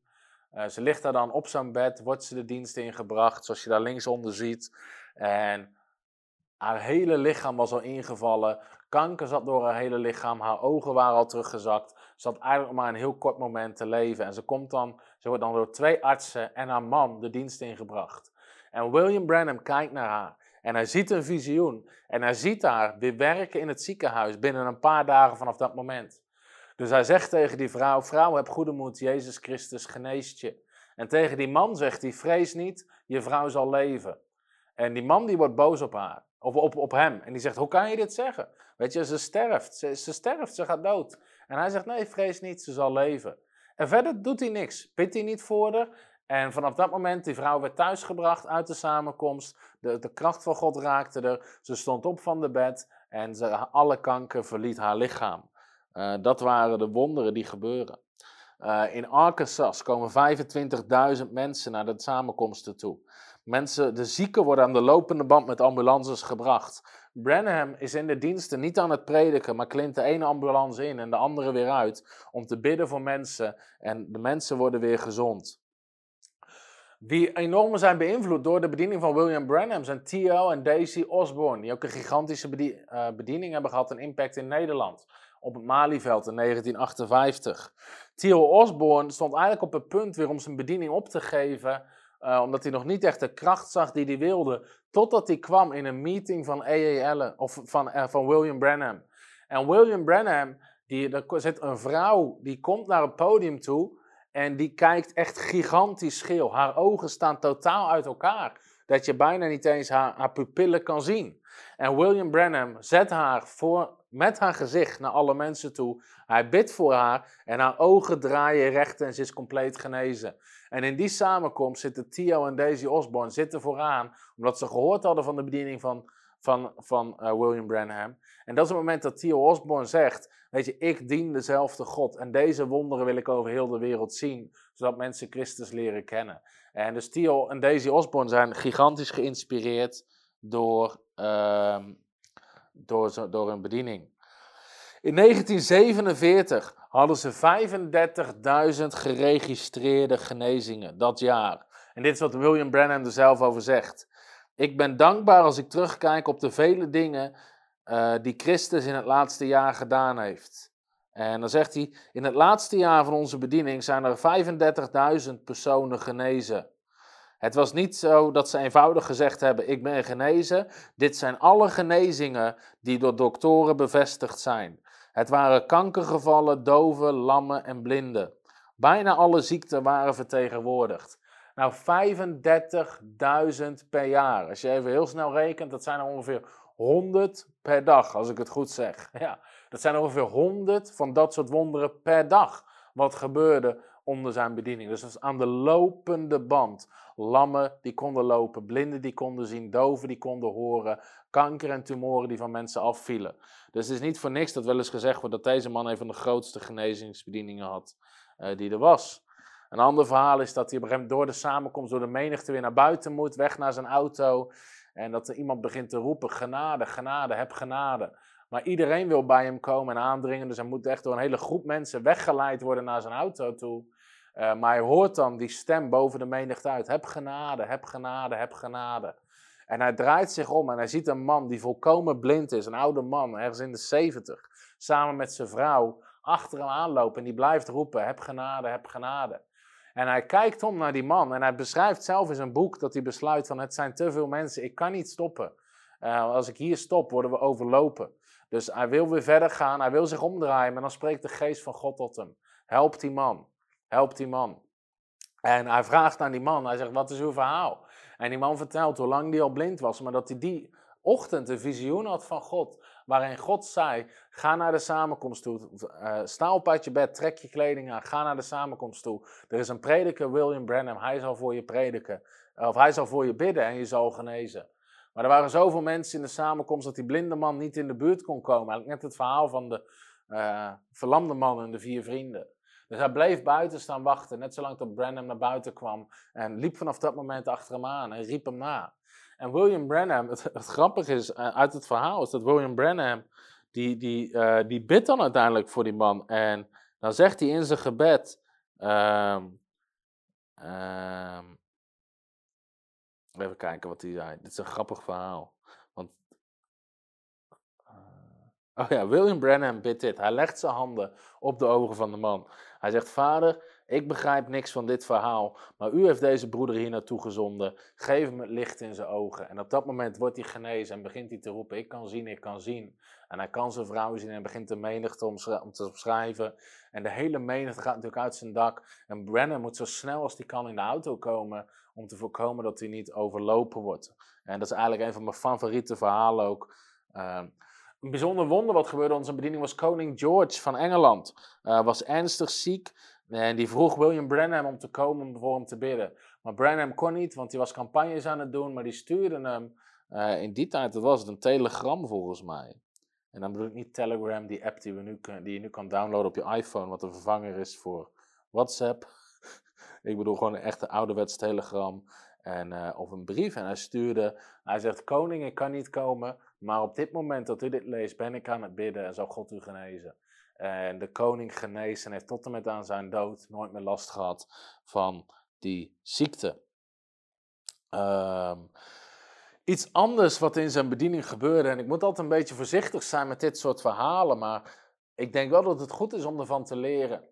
Uh, ze ligt daar dan op zo'n bed, wordt ze de dienst ingebracht, zoals je daar linksonder ziet. En haar hele lichaam was al ingevallen. Kanker zat door haar hele lichaam. Haar ogen waren al teruggezakt. Ze had eigenlijk maar een heel kort moment te leven. En ze, komt dan, ze wordt dan door twee artsen en haar man de dienst ingebracht. En William Branham kijkt naar haar. En hij ziet een visioen. En hij ziet haar weer werken in het ziekenhuis binnen een paar dagen vanaf dat moment. Dus hij zegt tegen die vrouw: Vrouw, heb goede moed, Jezus Christus geneest je. En tegen die man zegt hij: Vrees niet, je vrouw zal leven. En die man die wordt boos op haar. Of op, op hem. En die zegt, hoe kan je dit zeggen? Weet je, ze sterft. Ze, ze sterft, ze gaat dood. En hij zegt, nee, vrees niet, ze zal leven. En verder doet hij niks. Bidt hij niet voor haar. En vanaf dat moment, die vrouw werd thuisgebracht uit de samenkomst. De, de kracht van God raakte er. Ze stond op van de bed. En ze, alle kanker verliet haar lichaam. Uh, dat waren de wonderen die gebeuren. Uh, in Arkansas komen 25.000 mensen naar de samenkomsten toe. Mensen, de zieken worden aan de lopende band met ambulances gebracht. Branham is in de diensten niet aan het prediken, maar klimt de ene ambulance in en de andere weer uit om te bidden voor mensen en de mensen worden weer gezond. Wie enorm zijn beïnvloed door de bediening van William Branham zijn T.O. en Daisy Osborne, die ook een gigantische eh, bediening hebben gehad en impact in Nederland op het Malieveld in 1958. T.O. Osborne stond eigenlijk op het punt weer om zijn bediening op te geven uh, omdat hij nog niet echt de kracht zag die hij wilde. Totdat hij kwam in een meeting van. Allen, of van, uh, van William Branham. En William Branham, die, er zit een vrouw, die komt naar het podium toe. En die kijkt echt gigantisch scheel. Haar ogen staan totaal uit elkaar. Dat je bijna niet eens haar, haar pupillen kan zien. En William Branham zet haar voor, met haar gezicht naar alle mensen toe. Hij bidt voor haar en haar ogen draaien recht en ze is compleet genezen. En in die samenkomst zitten Theo en Daisy Osborne zitten vooraan, omdat ze gehoord hadden van de bediening van, van, van uh, William Branham. En dat is het moment dat Theo Osborne zegt, weet je, ik dien dezelfde God en deze wonderen wil ik over heel de wereld zien, zodat mensen Christus leren kennen. En dus Theo en Daisy Osborne zijn gigantisch geïnspireerd door, uh, door, door hun bediening. In 1947 hadden ze 35.000 geregistreerde genezingen dat jaar. En dit is wat William Branham er zelf over zegt. Ik ben dankbaar als ik terugkijk op de vele dingen uh, die Christus in het laatste jaar gedaan heeft. En dan zegt hij, in het laatste jaar van onze bediening zijn er 35.000 personen genezen. Het was niet zo dat ze eenvoudig gezegd hebben: Ik ben genezen. Dit zijn alle genezingen die door doktoren bevestigd zijn. Het waren kankergevallen, doven, lammen en blinden. Bijna alle ziekten waren vertegenwoordigd. Nou, 35.000 per jaar. Als je even heel snel rekent, dat zijn er ongeveer 100 per dag, als ik het goed zeg. Ja, dat zijn ongeveer 100 van dat soort wonderen per dag. Wat gebeurde onder zijn bediening. Dus dat is aan de lopende band. Lammen die konden lopen, blinden die konden zien, doven die konden horen, kanker en tumoren die van mensen afvielen. Dus het is niet voor niks dat wel eens gezegd wordt dat deze man een van de grootste genezingsbedieningen had uh, die er was. Een ander verhaal is dat hij door de samenkomst, door de menigte weer naar buiten moet, weg naar zijn auto. En dat er iemand begint te roepen: genade, genade, heb genade. Maar iedereen wil bij hem komen en aandringen. Dus hij moet echt door een hele groep mensen weggeleid worden naar zijn auto toe. Uh, maar hij hoort dan die stem boven de menigte uit: Heb genade, heb genade, heb genade. En hij draait zich om en hij ziet een man die volkomen blind is, een oude man, ergens in de zeventig, samen met zijn vrouw, achter hem aanlopen. En die blijft roepen: Heb genade, heb genade. En hij kijkt om naar die man en hij beschrijft zelf in zijn boek dat hij besluit van het zijn te veel mensen, ik kan niet stoppen. Uh, als ik hier stop, worden we overlopen. Dus hij wil weer verder gaan, hij wil zich omdraaien, maar dan spreekt de geest van God tot hem. Help die man, help die man. En hij vraagt aan die man, hij zegt, wat is uw verhaal? En die man vertelt hoe lang die al blind was, maar dat hij die ochtend een visioen had van God, waarin God zei, ga naar de samenkomst toe, uh, sta op uit je bed, trek je kleding aan, ga naar de samenkomst toe. Er is een prediker, William Branham, hij zal voor je prediken, of hij zal voor je bidden en je zal genezen. Maar er waren zoveel mensen in de samenkomst dat die blinde man niet in de buurt kon komen. Eigenlijk net het verhaal van de uh, verlamde man en de vier vrienden. Dus hij bleef buiten staan wachten, net zolang tot Branham naar buiten kwam. En liep vanaf dat moment achter hem aan en riep hem na. En William Branham, het, grappige is uh, uit het verhaal, is dat William Branham, die, die, uh, die bidt dan uiteindelijk voor die man. En dan zegt hij in zijn gebed, um, um, Even kijken wat hij zei. Dit is een grappig verhaal. Want. Uh, oh ja, William Branham bidt dit. Hij legt zijn handen op de ogen van de man. Hij zegt: Vader, ik begrijp niks van dit verhaal, maar u heeft deze broeder hier naartoe gezonden. Geef hem het licht in zijn ogen. En op dat moment wordt hij genezen en begint hij te roepen: Ik kan zien, ik kan zien. En hij kan zijn vrouw zien en begint de menigte om, te omschrijven. En de hele menigte gaat natuurlijk uit zijn dak. En Brennan moet zo snel als hij kan in de auto komen om te voorkomen dat hij niet overlopen wordt. En dat is eigenlijk een van mijn favoriete verhalen ook. Uh, een bijzonder wonder wat gebeurde onze bediening was koning George van Engeland. Was ernstig ziek en die vroeg William Branham om te komen om voor hem te bidden. Maar Branham kon niet, want hij was campagnes aan het doen, maar die stuurde hem uh, in die tijd, dat was het een telegram volgens mij. En dan bedoel ik niet Telegram, die app die, we nu, die je nu kan downloaden op je iPhone, wat een vervanger is voor WhatsApp. ik bedoel gewoon een echte ouderwets telegram en, uh, of een brief. En hij stuurde, hij zegt, koning, ik kan niet komen, maar op dit moment dat u dit leest, ben ik aan het bidden en zal God u genezen. En de koning genezen en heeft tot en met aan zijn dood nooit meer last gehad van die ziekte. Um, iets anders wat in zijn bediening gebeurde, en ik moet altijd een beetje voorzichtig zijn met dit soort verhalen, maar ik denk wel dat het goed is om ervan te leren.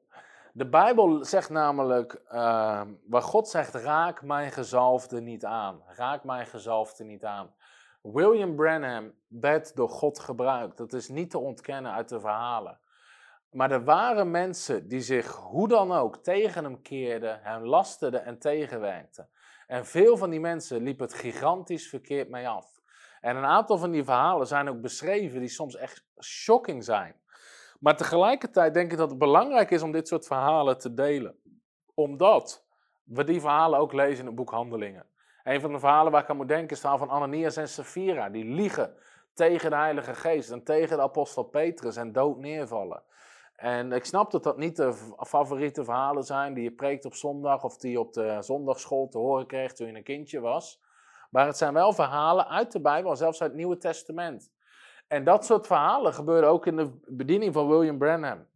De Bijbel zegt namelijk, uh, waar God zegt, raak mijn gezalfde niet aan. Raak mijn gezalfde niet aan. William Branham werd door God gebruikt. Dat is niet te ontkennen uit de verhalen. Maar er waren mensen die zich hoe dan ook tegen hem keerden, hem lasteden en tegenwerkten. En veel van die mensen liepen het gigantisch verkeerd mee af. En een aantal van die verhalen zijn ook beschreven die soms echt shocking zijn. Maar tegelijkertijd denk ik dat het belangrijk is om dit soort verhalen te delen. Omdat we die verhalen ook lezen in het boek Handelingen. Een van de verhalen waar ik aan moet denken is het verhaal van Ananias en Sapphira. Die liegen tegen de Heilige Geest en tegen de apostel Petrus en dood neervallen. En ik snap dat dat niet de favoriete verhalen zijn die je preekt op zondag of die je op de zondagschool te horen kreeg toen je een kindje was. Maar het zijn wel verhalen uit de Bijbel, zelfs uit het Nieuwe Testament. En dat soort verhalen gebeurden ook in de bediening van William Branham.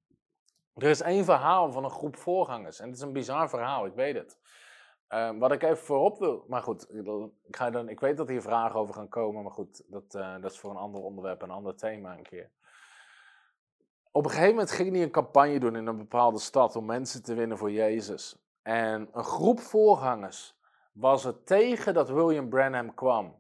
Er is één verhaal van een groep voorgangers. En het is een bizar verhaal, ik weet het. Uh, wat ik even voorop wil. Maar goed, ik, ga dan, ik weet dat hier vragen over gaan komen. Maar goed, dat, uh, dat is voor een ander onderwerp, een ander thema een keer. Op een gegeven moment ging hij een campagne doen in een bepaalde stad om mensen te winnen voor Jezus. En een groep voorgangers was het tegen dat William Branham kwam.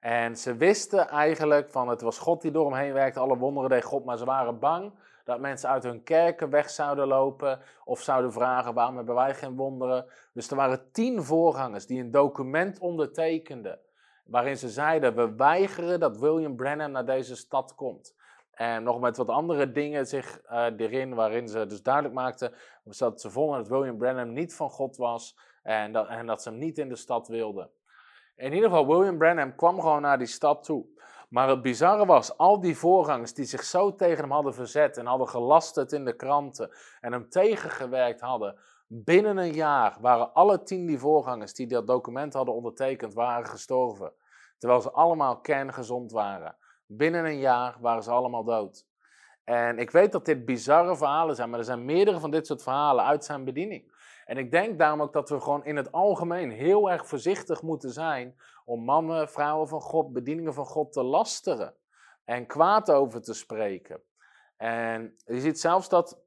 En ze wisten eigenlijk van het was God die door hem heen werkte, alle wonderen deed God, maar ze waren bang dat mensen uit hun kerken weg zouden lopen of zouden vragen waarom hebben wij geen wonderen. Dus er waren tien voorgangers die een document ondertekenden waarin ze zeiden we weigeren dat William Branham naar deze stad komt. En nog met wat andere dingen zich uh, erin, waarin ze dus duidelijk maakten dat ze vonden dat William Branham niet van God was en dat, en dat ze hem niet in de stad wilden. In ieder geval, William Branham kwam gewoon naar die stad toe. Maar het bizarre was, al die voorgangers die zich zo tegen hem hadden verzet en hadden gelasterd in de kranten en hem tegengewerkt hadden, binnen een jaar waren alle tien die voorgangers die dat document hadden ondertekend, waren gestorven. Terwijl ze allemaal kerngezond waren. Binnen een jaar waren ze allemaal dood. En ik weet dat dit bizarre verhalen zijn, maar er zijn meerdere van dit soort verhalen uit zijn bediening. En ik denk daarom ook dat we gewoon in het algemeen heel erg voorzichtig moeten zijn om mannen, vrouwen van God, bedieningen van God te lasteren en kwaad over te spreken. En je ziet zelfs dat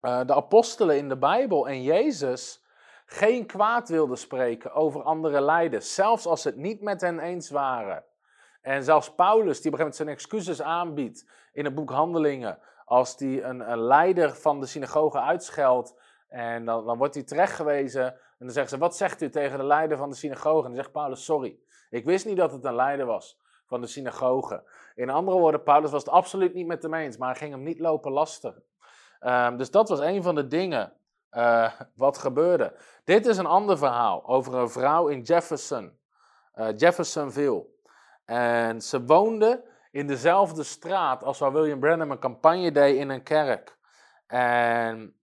uh, de apostelen in de Bijbel en Jezus geen kwaad wilden spreken over andere leiders, zelfs als ze het niet met hen eens waren. En zelfs Paulus, die op een gegeven moment zijn excuses aanbiedt in het boek Handelingen, als die een, een leider van de synagoge uitscheldt en dan, dan wordt hij terechtgewezen. En dan zeggen ze: Wat zegt u tegen de leider van de synagoge? En dan zegt Paulus: Sorry, ik wist niet dat het een leider was van de synagoge. In andere woorden, Paulus was het absoluut niet met hem eens, maar hij ging hem niet lopen lasten. Um, dus dat was een van de dingen uh, wat gebeurde. Dit is een ander verhaal over een vrouw in Jefferson, uh, Jeffersonville. En ze woonde in dezelfde straat als waar William Branham een campagne deed in een kerk. En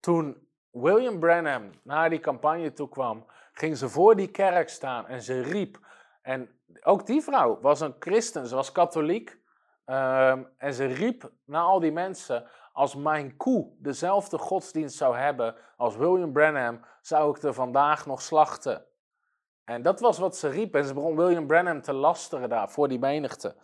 toen William Branham naar die campagne toe kwam, ging ze voor die kerk staan en ze riep. En ook die vrouw was een christen, ze was katholiek. Um, en ze riep naar al die mensen: Als mijn koe dezelfde godsdienst zou hebben als William Branham, zou ik er vandaag nog slachten. En dat was wat ze riep. En ze begon William Branham te lasteren daar voor die menigte.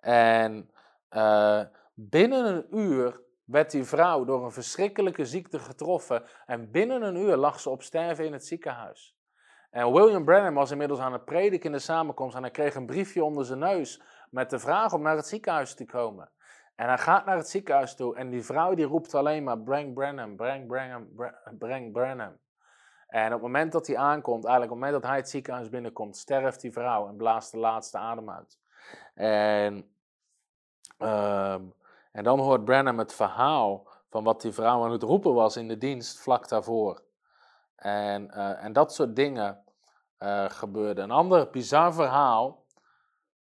En uh, binnen een uur werd die vrouw door een verschrikkelijke ziekte getroffen en binnen een uur lag ze op sterven in het ziekenhuis. En William Branham was inmiddels aan het prediken in de samenkomst en hij kreeg een briefje onder zijn neus met de vraag om naar het ziekenhuis te komen. En hij gaat naar het ziekenhuis toe en die vrouw die roept alleen maar breng Branham, breng Branham, breng Branham. En op het moment dat hij aankomt, eigenlijk op het moment dat hij het ziekenhuis binnenkomt, sterft die vrouw en blaast de laatste adem uit. En uh, en dan hoort Branham het verhaal van wat die vrouw aan het roepen was in de dienst vlak daarvoor. En, uh, en dat soort dingen uh, gebeurden. Een ander bizar verhaal,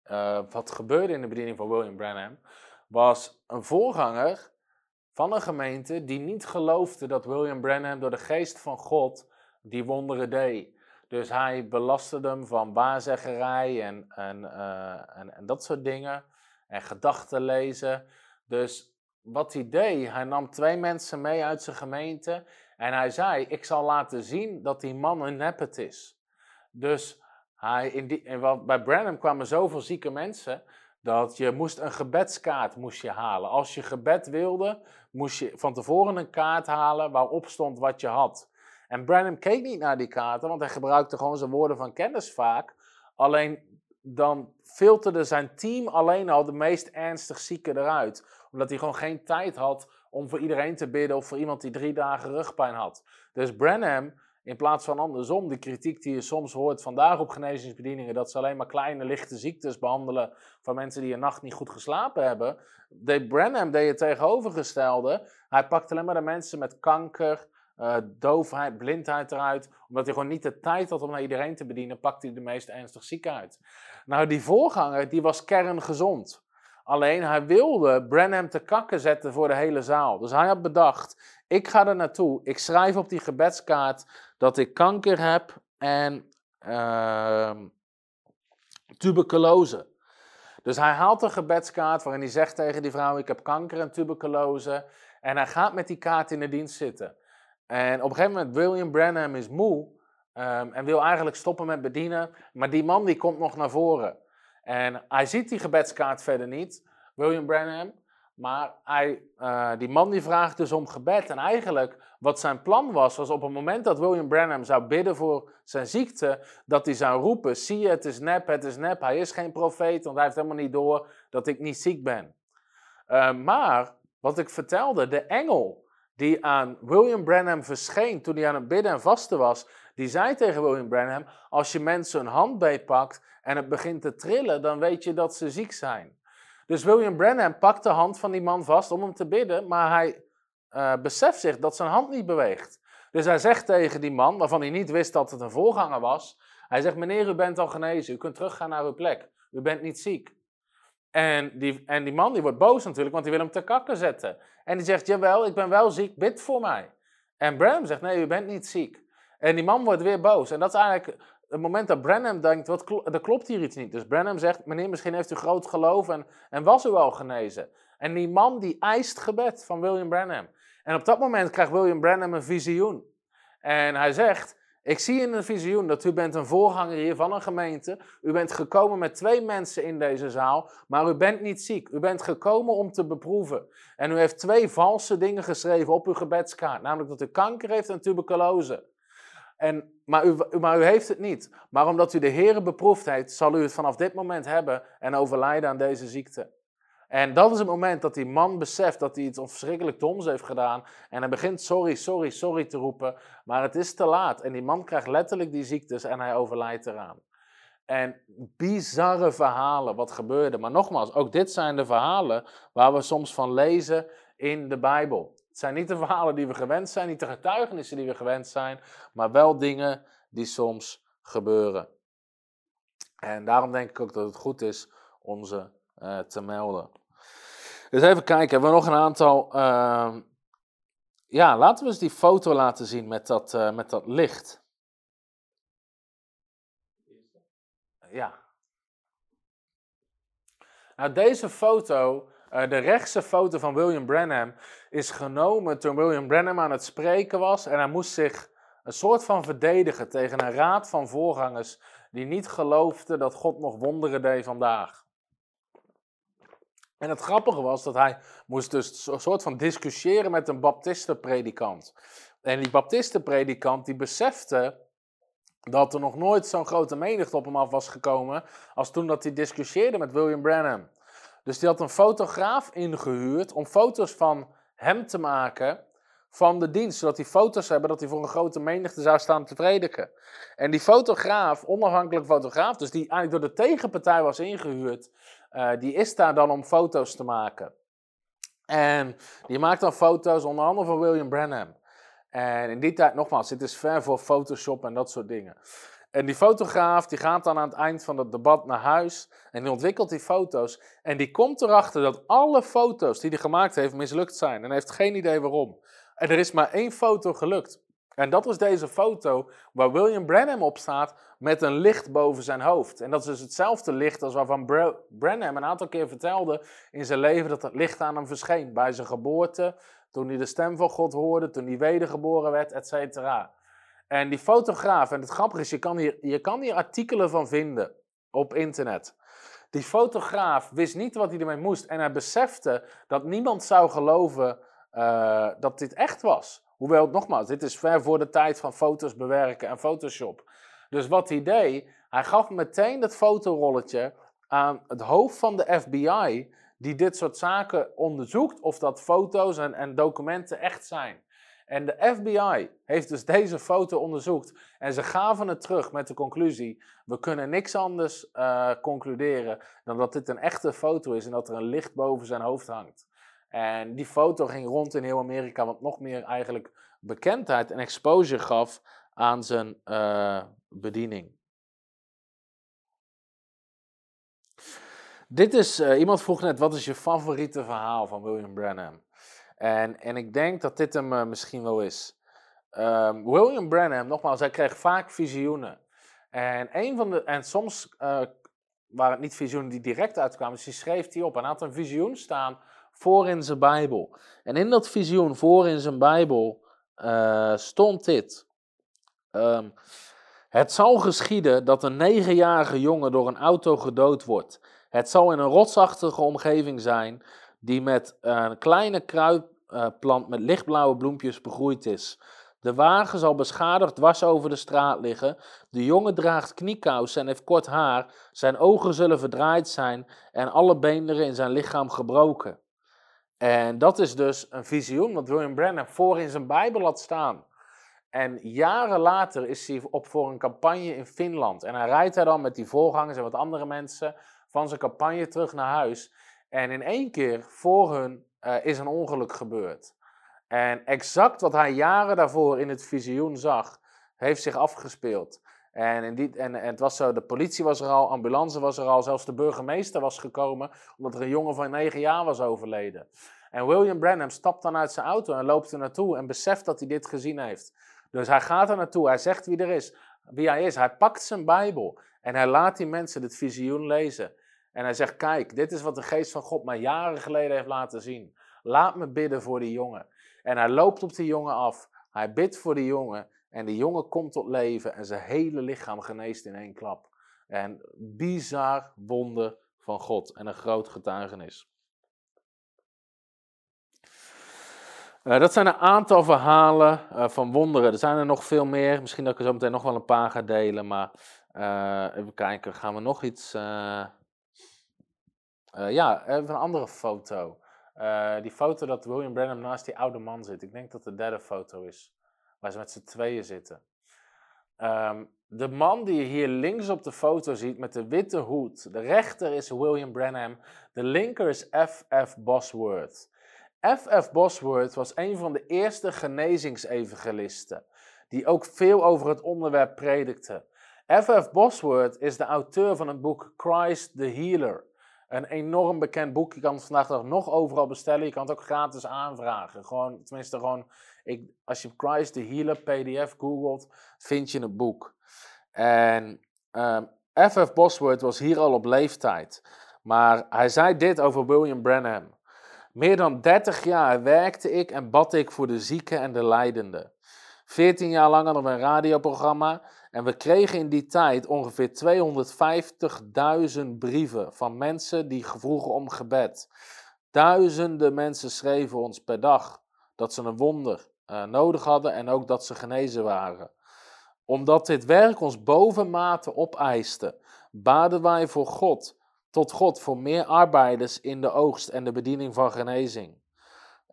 uh, wat gebeurde in de bediening van William Branham, was een voorganger van een gemeente die niet geloofde dat William Branham door de geest van God die wonderen deed. Dus hij belastte hem van waarzeggerij en, en, en, en dat soort dingen. En gedachten lezen. Dus wat hij deed, hij nam twee mensen mee uit zijn gemeente en hij zei: Ik zal laten zien dat die man een neppet is. Dus hij, in die, en bij Branham kwamen zoveel zieke mensen dat je moest een gebedskaart moest je halen. Als je gebed wilde, moest je van tevoren een kaart halen waarop stond wat je had. En Branham keek niet naar die kaarten, want hij gebruikte gewoon zijn woorden van kennis vaak. Alleen dan filterde zijn team alleen al de meest ernstig zieken eruit. Omdat hij gewoon geen tijd had om voor iedereen te bidden of voor iemand die drie dagen rugpijn had. Dus Branham, in plaats van andersom, de kritiek die je soms hoort vandaag op genezingsbedieningen, dat ze alleen maar kleine lichte ziektes behandelen van mensen die een nacht niet goed geslapen hebben. De Branham deed het tegenovergestelde. Hij pakte alleen maar de mensen met kanker, uh, doofheid, blindheid eruit. Omdat hij gewoon niet de tijd had om naar iedereen te bedienen, pakte hij de meest ernstig zieken uit. Nou, die voorganger, die was kerngezond. Alleen hij wilde Branham te kakken zetten voor de hele zaal. Dus hij had bedacht, ik ga er naartoe, ik schrijf op die gebedskaart dat ik kanker heb en uh, tuberculose. Dus hij haalt een gebedskaart waarin hij zegt tegen die vrouw, ik heb kanker en tuberculose. En hij gaat met die kaart in de dienst zitten. En op een gegeven moment, William Branham is moe ehm, en wil eigenlijk stoppen met bedienen. Maar die man die komt nog naar voren. En hij ziet die gebedskaart verder niet, William Branham. Maar hij, eh, die man die vraagt dus om gebed. En eigenlijk wat zijn plan was, was op het moment dat William Branham zou bidden voor zijn ziekte, dat hij zou roepen, zie je, het is nep, het is nep. Hij is geen profeet, want hij heeft helemaal niet door dat ik niet ziek ben. Uh, maar, wat ik vertelde, de engel die aan William Branham verscheen toen hij aan het bidden en vasten was, die zei tegen William Branham, als je mensen een hand beetpakt en het begint te trillen, dan weet je dat ze ziek zijn. Dus William Branham pakt de hand van die man vast om hem te bidden, maar hij uh, beseft zich dat zijn hand niet beweegt. Dus hij zegt tegen die man, waarvan hij niet wist dat het een voorganger was, hij zegt, meneer, u bent al genezen, u kunt teruggaan naar uw plek, u bent niet ziek. En die, en die man die wordt boos natuurlijk, want die wil hem te kakken zetten. En die zegt, jawel, ik ben wel ziek, bid voor mij. En Branham zegt, nee, u bent niet ziek. En die man wordt weer boos. En dat is eigenlijk het moment dat Branham denkt, wat er klopt hier iets niet. Dus Branham zegt, meneer, misschien heeft u groot geloof en, en was u al genezen. En die man die eist gebed van William Branham. En op dat moment krijgt William Branham een visioen. En hij zegt, ik zie in een visioen dat u bent een voorganger hier van een gemeente. U bent gekomen met twee mensen in deze zaal, maar u bent niet ziek. U bent gekomen om te beproeven. En u heeft twee valse dingen geschreven op uw gebedskaart, namelijk dat u kanker heeft en tuberculose. En, maar, u, maar u heeft het niet. Maar omdat u de Heere beproefd heeft, zal u het vanaf dit moment hebben en overlijden aan deze ziekte. En dat is het moment dat die man beseft dat hij iets verschrikkelijk doms heeft gedaan. En hij begint sorry, sorry, sorry te roepen. Maar het is te laat. En die man krijgt letterlijk die ziektes en hij overlijdt eraan. En bizarre verhalen, wat gebeurde. Maar nogmaals, ook dit zijn de verhalen waar we soms van lezen in de Bijbel. Het zijn niet de verhalen die we gewend zijn, niet de getuigenissen die we gewend zijn, maar wel dingen die soms gebeuren. En daarom denk ik ook dat het goed is om ze uh, te melden. Dus even kijken, hebben we nog een aantal. Uh, ja, laten we eens die foto laten zien met dat, uh, met dat licht. Ja. Nou, deze foto, uh, de rechtse foto van William Branham, is genomen toen William Branham aan het spreken was. En hij moest zich een soort van verdedigen tegen een raad van voorgangers die niet geloofden dat God nog wonderen deed vandaag. En het grappige was dat hij moest dus een soort van discussiëren met een baptistenpredikant. En die baptistenpredikant die besefte dat er nog nooit zo'n grote menigte op hem af was gekomen als toen dat hij discussieerde met William Branham. Dus die had een fotograaf ingehuurd om foto's van hem te maken van de dienst, zodat hij foto's hebben dat hij voor een grote menigte zou staan te prediken. En die fotograaf, onafhankelijk fotograaf, dus die eigenlijk door de tegenpartij was ingehuurd, uh, die is daar dan om foto's te maken. En die maakt dan foto's onder andere van William Branham. En in die tijd, nogmaals, dit is ver voor Photoshop en dat soort dingen. En die fotograaf die gaat dan aan het eind van het debat naar huis en die ontwikkelt die foto's. En die komt erachter dat alle foto's die hij gemaakt heeft mislukt zijn. En heeft geen idee waarom. En er is maar één foto gelukt. En dat is deze foto waar William Branham op staat met een licht boven zijn hoofd. En dat is dus hetzelfde licht als waarvan Branham een aantal keer vertelde in zijn leven dat het licht aan hem verscheen. Bij zijn geboorte, toen hij de stem van God hoorde, toen hij wedergeboren werd, et cetera. En die fotograaf, en het grappige is, je kan, hier, je kan hier artikelen van vinden op internet. Die fotograaf wist niet wat hij ermee moest en hij besefte dat niemand zou geloven uh, dat dit echt was. Hoewel, nogmaals, dit is ver voor de tijd van foto's bewerken en Photoshop. Dus wat hij deed, hij gaf meteen dat fotorolletje aan het hoofd van de FBI, die dit soort zaken onderzoekt, of dat foto's en, en documenten echt zijn. En de FBI heeft dus deze foto onderzocht en ze gaven het terug met de conclusie: we kunnen niks anders uh, concluderen dan dat dit een echte foto is en dat er een licht boven zijn hoofd hangt. En die foto ging rond in heel Amerika, wat nog meer eigenlijk bekendheid en exposure gaf aan zijn uh, bediening. Dit is, uh, iemand vroeg net, wat is je favoriete verhaal van William Branham? En, en ik denk dat dit hem uh, misschien wel is. Um, William Branham, nogmaals, hij kreeg vaak visioenen. En, een van de, en soms waren het niet visioenen die direct uitkwamen, dus schreef die op. En hij had een visioen staan voor in zijn Bijbel. En in dat visioen voor in zijn Bijbel uh, stond dit. Um, het zal geschieden dat een negenjarige jongen door een auto gedood wordt. Het zal in een rotsachtige omgeving zijn die met een kleine kruipplant met lichtblauwe bloempjes begroeid is. De wagen zal beschadigd dwars over de straat liggen. De jongen draagt kniekousen en heeft kort haar. Zijn ogen zullen verdraaid zijn en alle beenderen in zijn lichaam gebroken. En dat is dus een visioen wat William Branham voor in zijn Bijbel had staan. En jaren later is hij op voor een campagne in Finland. En hij rijdt daar dan met die voorgangers en wat andere mensen van zijn campagne terug naar huis. En in één keer voor hun uh, is een ongeluk gebeurd. En exact wat hij jaren daarvoor in het visioen zag, heeft zich afgespeeld. En, in en, en, het was zo, de politie was er al, ambulance was er al, zelfs de burgemeester was gekomen, omdat er een jongen van negen jaar was overleden. En William Branham stapt dan uit zijn auto en loopt er naartoe en beseft dat hij dit gezien heeft. Dus hij gaat er naartoe, hij zegt wie er is, wie hij is. Hij pakt zijn Bijbel en hij laat die mensen het visioen lezen. En hij zegt, kijk, dit is wat de geest van God mij jaren geleden heeft laten zien. Laat me bidden voor die jongen. En hij loopt op die jongen af. Hij bidt voor die jongen. En die jongen komt tot leven en zijn hele lichaam geneest in één klap. En bizar wonder van God en een groot getuigenis. Uh, dat zijn een aantal verhalen uh, van wonderen. Er zijn er nog veel meer. Misschien dat ik er zo meteen nog wel een paar ga delen. Maar uh, even kijken, gaan we nog iets. Ja, even een andere foto. die foto dat William Branham naast die oude man zit. Ik denk dat de derde foto is. Waar ze met z'n tweeën zitten. Um, de man die je hier links op de foto ziet met de witte hoed. De rechter is William Branham. De linker is F.F. Bosworth. F.F. Bosworth was een van de eerste genezingsevangelisten, die ook veel over het onderwerp predikte. F.F. Bosworth is de auteur van het boek Christ the Healer. Een enorm bekend boek. Je kan het vandaag nog overal bestellen. Je kan het ook gratis aanvragen. Gewoon, tenminste, gewoon, ik, als je Christ the Healer PDF googelt, vind je het boek. En F.F. Ehm, Bosworth was hier al op leeftijd. Maar hij zei dit over William Branham. Meer dan 30 jaar werkte ik en bad ik voor de zieken en de lijdenden. 14 jaar lang hadden een radioprogramma en we kregen in die tijd ongeveer 250.000 brieven van mensen die vroegen om gebed. Duizenden mensen schreven ons per dag dat ze een wonder uh, nodig hadden en ook dat ze genezen waren. Omdat dit werk ons bovenmate opeiste, baden wij voor God tot God voor meer arbeiders in de oogst en de bediening van genezing.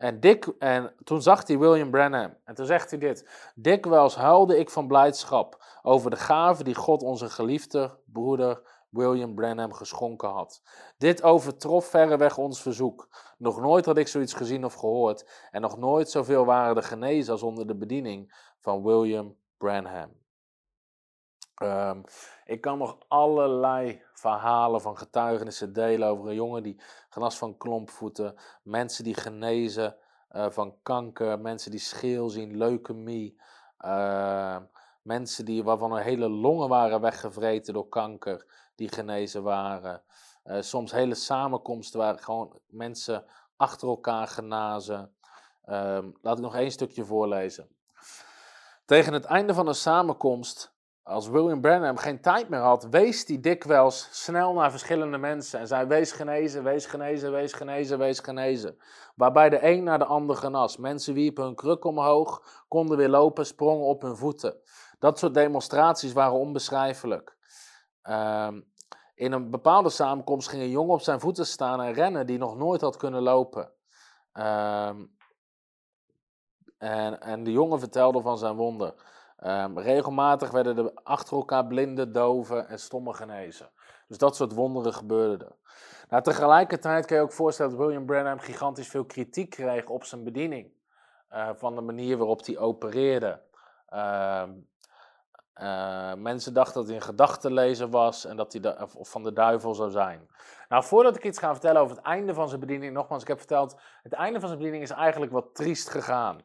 En, dik, en toen zag hij William Branham. En toen zegt hij dit. Dikwijls huilde ik van blijdschap over de gave die God onze geliefde broeder William Branham geschonken had. Dit overtrof verreweg ons verzoek. Nog nooit had ik zoiets gezien of gehoord. En nog nooit zoveel waren de genezen als onder de bediening van William Branham. Um, ik kan nog allerlei verhalen van getuigenissen delen over een jongen die genas van klompvoeten, mensen die genezen uh, van kanker, mensen die scheel zien, leukemie, uh, mensen die, waarvan hun hele longen waren weggevreten door kanker, die genezen waren. Uh, soms hele samenkomsten waar gewoon mensen achter elkaar genazen. Ehm, laat ik nog één stukje voorlezen. Tegen het einde van een samenkomst als William Branham geen tijd meer had, wees hij dikwijls snel naar verschillende mensen en zei: Wees genezen, wees genezen, wees genezen, wees genezen. Waarbij de een naar de ander genas. Mensen wierpen hun kruk omhoog, konden weer lopen, sprongen op hun voeten. Dat soort demonstraties waren onbeschrijfelijk. Um, in een bepaalde samenkomst ging een jongen op zijn voeten staan en rennen die nog nooit had kunnen lopen. Um, en, en de jongen vertelde van zijn wonder. Um, regelmatig werden er achter elkaar blinden, doven en stommen genezen. Dus dat soort wonderen gebeurden er. Nou, tegelijkertijd kan je ook voorstellen dat William Branham gigantisch veel kritiek kreeg op zijn bediening. Uh, van de manier waarop hij opereerde. Uh, uh, mensen dachten dat hij een gedachtenlezer was en dat hij of van de duivel zou zijn. Nou, voordat ik iets ga vertellen over het einde van zijn bediening, nogmaals, ik heb verteld, het einde van zijn bediening is eigenlijk wat triest gegaan.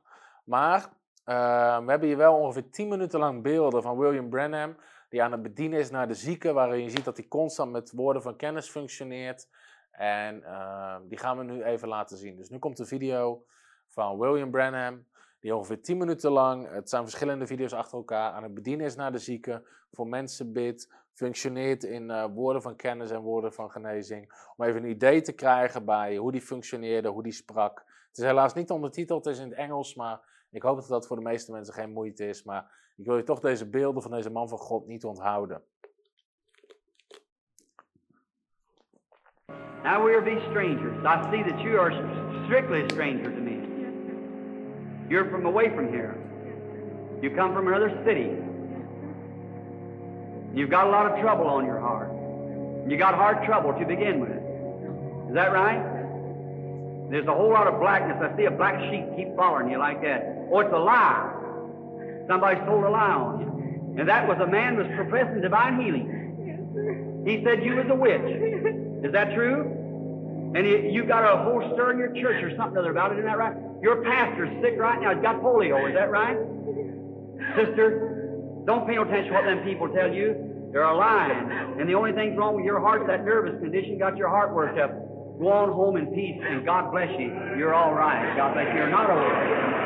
Maar Ehm, we hebben hier wel ongeveer 10 minuten lang beelden van William Branham, die aan het bedienen is naar de zieken, waarin je ziet dat hij constant met woorden van kennis functioneert. En uh, die gaan we nu even laten zien. Dus nu komt de video van William Branham, die ongeveer 10 minuten lang, het zijn verschillende video's achter elkaar, aan het bedienen is naar de zieken, voor mensen bidt, functioneert in uh, woorden van kennis en woorden van genezing. Om even een idee te krijgen bij hoe die functioneerde, hoe die sprak. Het is helaas niet ondertiteld, het is in het Engels, maar ik hoop dat dat voor de meeste mensen geen moeite is. Maar ik wil je toch deze beelden van deze man van God niet onthouden. Now we are be strangers. I see that you are strictly a stranger to me. You're from away from here. You come from another city. You've got a lot of trouble on your heart. You got hard trouble to begin with. Is that right? There's a whole lot of blackness. I see a black sheep keep following you like that. Oh, it's a lie. Somebody told a lie on you. And that was a man was professing divine healing. He said you was a witch. Is that true? And you, you got a whole stir in your church or something other about it, isn't that right? Your pastor's sick right now. He's got polio. Is that right? Sister, don't pay no attention to what them people tell you. They're a lying. And the only thing's wrong with your heart, that nervous condition got your heart worked up. Go on home in peace, and God bless you. You're all right. God bless you. You're not over.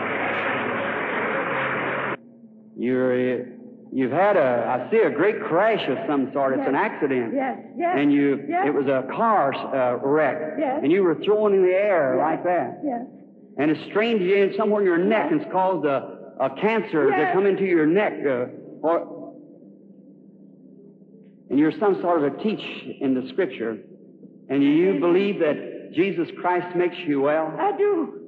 You're, you've had a, I see a great crash of some sort. It's Yes. an accident. Yes, yes. And you, Yes. it was a car uh, wreck. Yes. And you were thrown in the air Yes. like that. Yes. And it's strained you in somewhere in your neck and it's caused a, a cancer to Yes. come into your neck. Uh, or, and you're some sort of a teach in the scripture. And you believe that Jesus Christ makes you well. I do.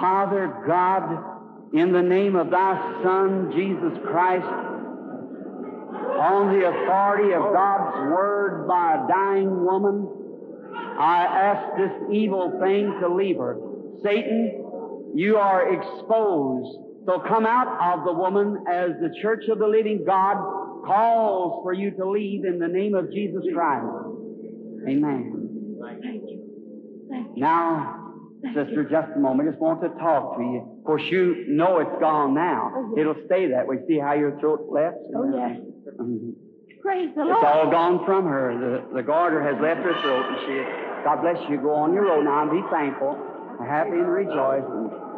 Father God, in the name of thy Son, Jesus Christ, on the authority of God's word by a dying woman, I ask this evil thing to leave her. Satan, you are exposed. So come out of the woman as the church of the living God calls for you to leave in the name of Jesus Christ. Amen. Thank you. Thank you. Now, sister, just a moment. I just want to talk to you. Of course, you know it's gone now. Oh, yes. It'll stay that way. See how your throat left? Oh, yes. Mhm. Praise the It's Lord. all gone from her. The, the garter has left her throat, and she. God bless you. Go on your road now and be thankful, happy and rejoice,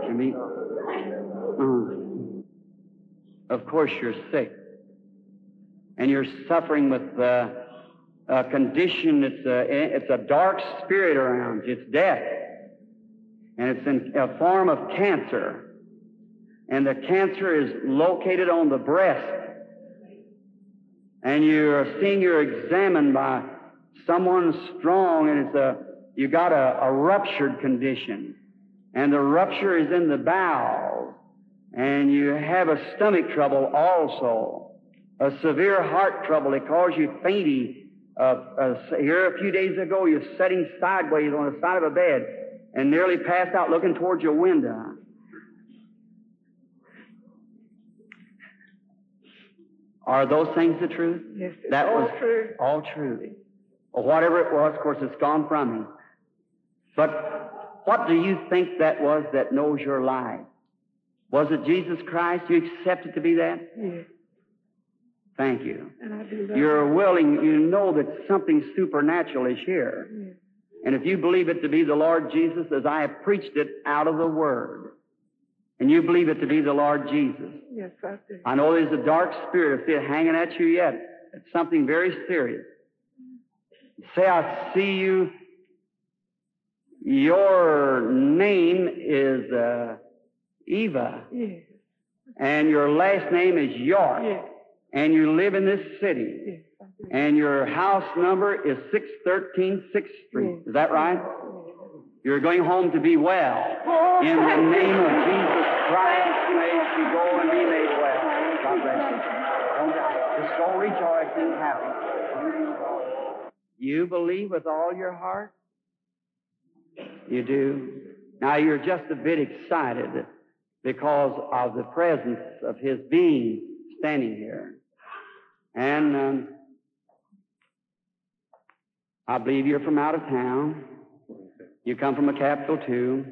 and, be. Mhm. Of course, you're sick, and you're suffering with uh, a condition. It's a it's a dark spirit around you. It's death, and it's in a form of cancer, and the cancer is located on the breast. And you're seeing you're examined by someone strong, and it's a you got a, a ruptured condition, and the rupture is in the bowels, and you have a stomach trouble also, a severe heart trouble. It caused you fainting. Uh, uh, here a few days ago, you're sitting sideways on the side of a bed and nearly passed out looking towards your window. Are those things the truth? Yes, That all was true. all true. Or whatever it was, of course, it's gone from him. But what do you think that was that knows your life? Was it Jesus Christ? You accept it to be that? Yes. Thank you. And I believe You're willing, you know that something supernatural is here. Yes. And if you believe it to be the Lord Jesus, as I have preached it out of the Word, and you believe it to be the Lord Jesus, Yes, I do. I know there's a dark spirit still hanging at you yet. It's something very serious. Say, I see you. Your name is uh, Eva, Yes. and your last name is York, Yes. and you live in this city, Yes. And your house number is 613 6th Street. Is that right? You're going home to be well. Oh, In the name you. of Jesus Christ, you. may she go and be made well. God bless you. Don't doubt. Just go rejoice and happy. You believe with all your heart? You do. Now you're just a bit excited because of the presence of His being standing here. And um, I believe you're from out of town. You come from a capital too,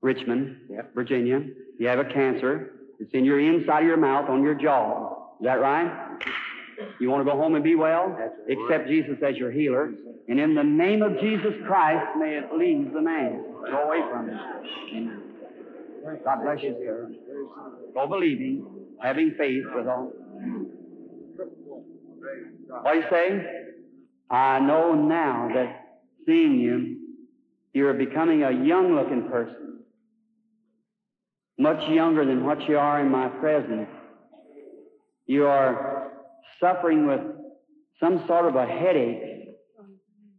Richmond, Virginia. You have a cancer. It's in your inside of your mouth on your jaw. Is that right? You want to go home and be well? Accept Jesus as your healer. And in the name of Jesus Christ, may it leave the man. Go away from him. God bless you, sir. Go believing, having faith with all. What do you say? I know now that seeing you, you're becoming a young looking person. Much younger than what you are in my presence. You are suffering with some sort of a headache.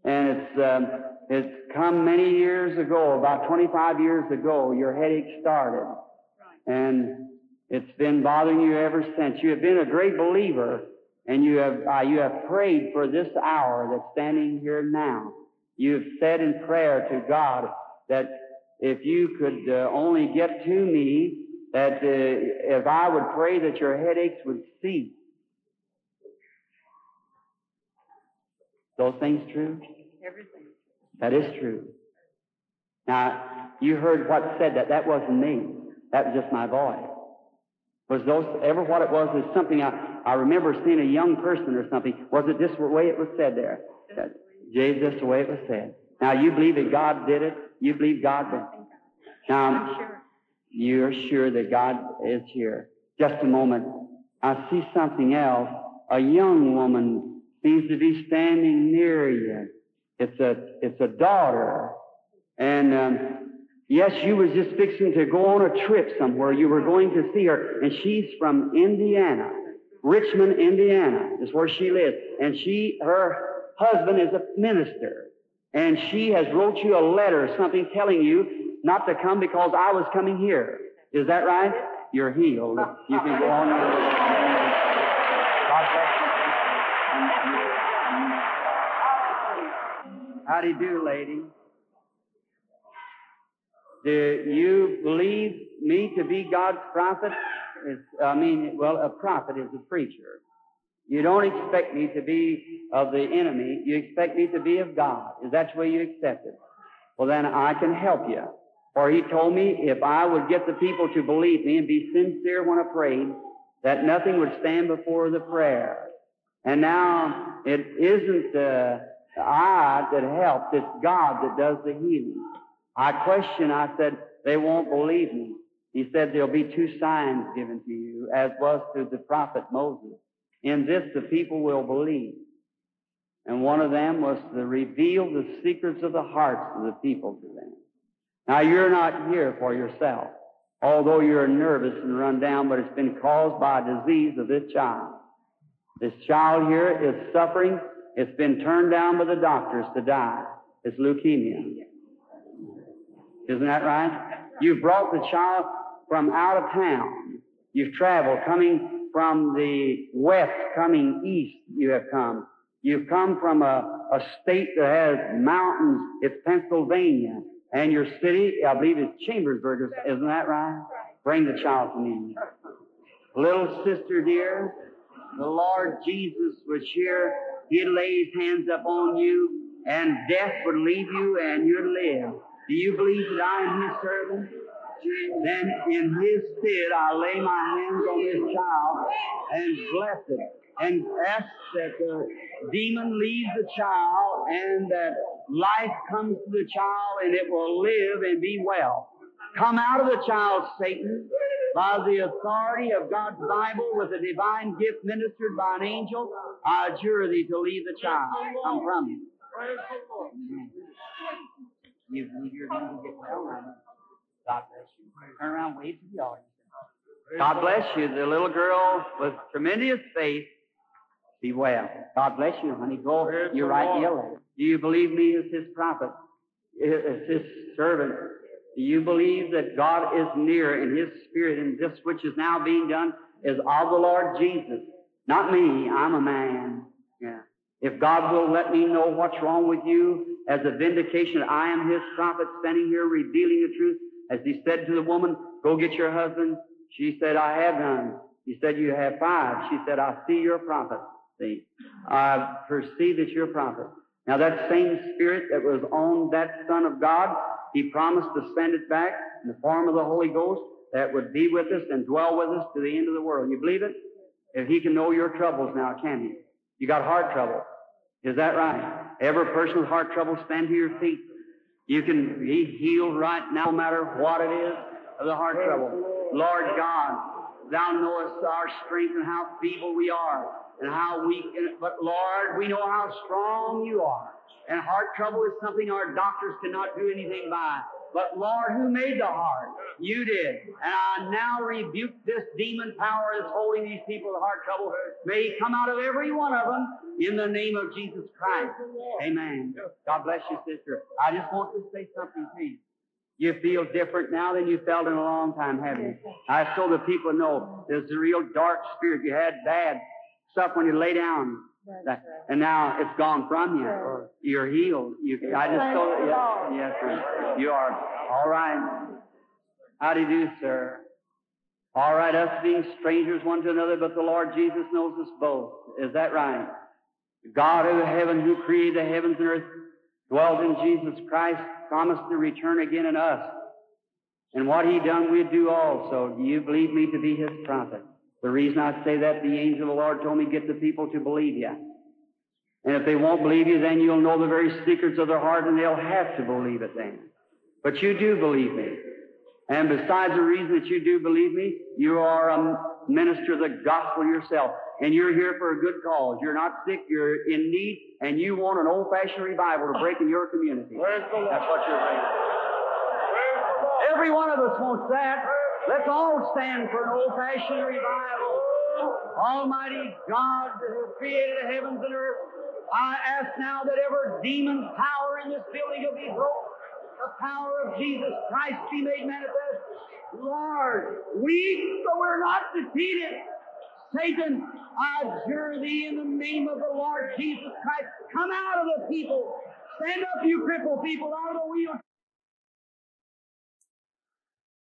And it's, um, it's come many years ago, about 25 years ago, your headache started. And it's been bothering you ever since. You have been a great believer, and you have, uh, you have prayed for this hour that's standing here now. You have said in prayer to God that if you could uh, only get to me, that uh, if I would pray that your headaches would cease. Those things true? Everything. That is true. Now, you heard what said that. That wasn't me. That was just my voice. Was those ever what it was? Is something I, I remember seeing a young person or something. Was it this way it was said there? This the way it was said. Now, you believe that God did it? You believe God did Now, I'm sure. you're sure that God is here. Just a moment. I see something else. A young woman seems to be standing near you. It's a, it's a daughter. And, um, yes, you was just fixing to go on a trip somewhere. You were going to see her. And she's from Indiana. Richmond, Indiana is where she lives. And she, her husband is a minister. And she has wrote you a letter, something telling you not to come because I was coming here. Is that right? You're healed. You can go on. God bless you. How do you do, lady? Do you believe me to be God's prophet? It's, I mean, well, a prophet is a preacher. You don't expect me to be of the enemy. You expect me to be of God. Is that the way you accept it? Well, then I can help you. For he told me if I would get the people to believe me and be sincere when I prayed, that nothing would stand before the prayer. And now it isn't uh, I that helps, it's God that does the healing. I question, I said, they won't believe me. He said there'll be two signs given to you, as was to the prophet Moses. In this the people will believe. And one of them was to reveal the secrets of the hearts of the people to them. Now you're not here for yourself, although you're nervous and run down, but it's been caused by a disease of this child. This child here is suffering. It's been turned down by the doctors to die. It's leukemia. Isn't that right? You've brought the child from out of town. You've traveled, coming from the west, coming east, you have come. You've come from a, a state that has mountains. It's Pennsylvania. And your city, I believe, is Chambersburg. Isn't that right? Bring the child to me. Little sister dear, the Lord Jesus was here. He'd lay his hands up on you, and death would leave you, and you'd live. Do you believe that I am his servant? Then in his stead I lay my hands on this child and bless it and ask that the demon leaves the child and that life comes to the child and it will live and be well. Come out of the child, Satan, by the authority of God's Bible with a divine gift ministered by an angel. I adjure thee to leave the child. Come from him. You you're going to get well now. God bless you. Turn around, wave to the audience. God bless you. The little girl with tremendous faith. Be well. God bless you, honey. Go. You're right, yellow. Do you believe me as his prophet, eh, as his servant? Do you believe that God is near in his spirit and this which is now being done is of the Lord Jesus? Not me. I'm a man. Yeah. If God will let me know what's wrong with you as a vindication, I am his prophet standing here revealing the truth. As he said to the woman, go get your husband. She said, I have none. He said, you have five. She said, I see you're a prophet. See, I perceive that you're a prophet. Now that same spirit that was on that son of God, he promised to send it back in the form of the Holy Ghost that would be with us and dwell with us to the end of the world. You believe it? If he can know your troubles now, can he? You got heart trouble. Is that right? Every person with heart trouble, stand to your feet. You can be healed right now, no matter what it is of the heart trouble. Lord God, Thou knowest our strength and how feeble we are and how weak. But Lord, we know how strong You are. And heart trouble is something our doctors cannot do anything by. But Lord, who made the heart? You did. And I now rebuke this demon power that's holding these people with heart trouble. May he come out of every one of them in the name of Jesus Christ. Amen. God bless you, sister. I just want to say something to you. You feel different now than you felt in a long time, haven't you? I so the people know there's a real dark spirit. You had bad stuff when you lay down. That, and now it's gone from you. You're healed. You, I just told you. Yes, sir. You are. All right. How do you do, sir? All right, us being strangers one to another, but the Lord Jesus knows us both. Is that right? God of heaven, who created the heavens and earth, dwells in Jesus Christ, promised to return again in us. And what he done, we'd do also. Do you believe me to be his prophet? The reason I say that, the angel of the Lord told me, get the people to believe you. And if they won't believe you, then you'll know the very secrets of their heart and they'll have to believe it then. But you do believe me. And besides the reason that you do believe me, you are a minister of the gospel yourself. And you're here for a good cause. You're not sick, you're in need, and you want an old-fashioned revival to break in your community. That's what you're bringing. Every one of us wants that. Let's all stand for an old-fashioned revival. Almighty God who created the heavens and earth, I ask now that every demon's power in this building will be broken. The power of Jesus Christ be made manifest. Lord, weak, but we're not defeated. Satan, I adjure thee in the name of the Lord Jesus Christ. Come out of the people. Stand up, you crippled people, out of the wheel.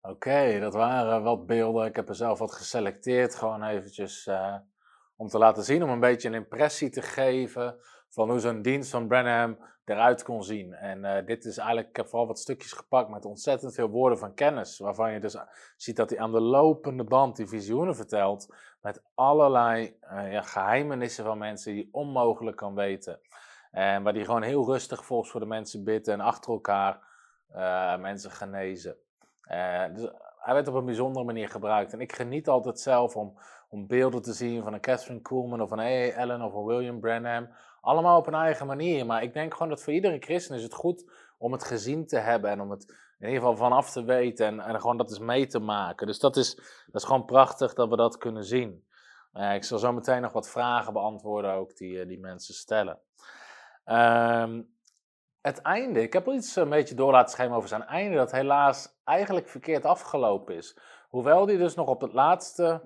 Oké, dat waren wat beelden. Ik heb er zelf wat geselecteerd, gewoon eventjes uh, om te laten zien, om een beetje een impressie te geven van hoe zo'n dienst van Branham eruit kon zien. En uh, dit is eigenlijk, ik heb vooral wat stukjes gepakt met ontzettend veel woorden van kennis, waarvan je dus ziet dat hij aan de lopende band die visioenen vertelt, met allerlei ja, geheimenissen van mensen die onmogelijk kan weten. En waar hij gewoon heel rustig volgens voor de mensen bidt en achter elkaar mensen genezen. Uh, dus hij werd op een bijzondere manier gebruikt. En ik geniet altijd zelf om, om beelden te zien van een Catherine Kuhlman of een A.A. Allen of een William Branham. Allemaal op een eigen manier. Maar ik denk gewoon dat voor iedere christen is het goed om het gezien te hebben en om het in ieder geval vanaf te weten en, en gewoon dat eens mee te maken. Dus dat is, dat is gewoon prachtig dat we dat kunnen zien. Uh, ik zal zo meteen nog wat vragen beantwoorden ook die, uh, die mensen stellen. Um, het einde, ik heb al iets een beetje door laten schijnen over zijn einde, dat helaas eigenlijk verkeerd afgelopen is. Hoewel hij dus nog op het laatste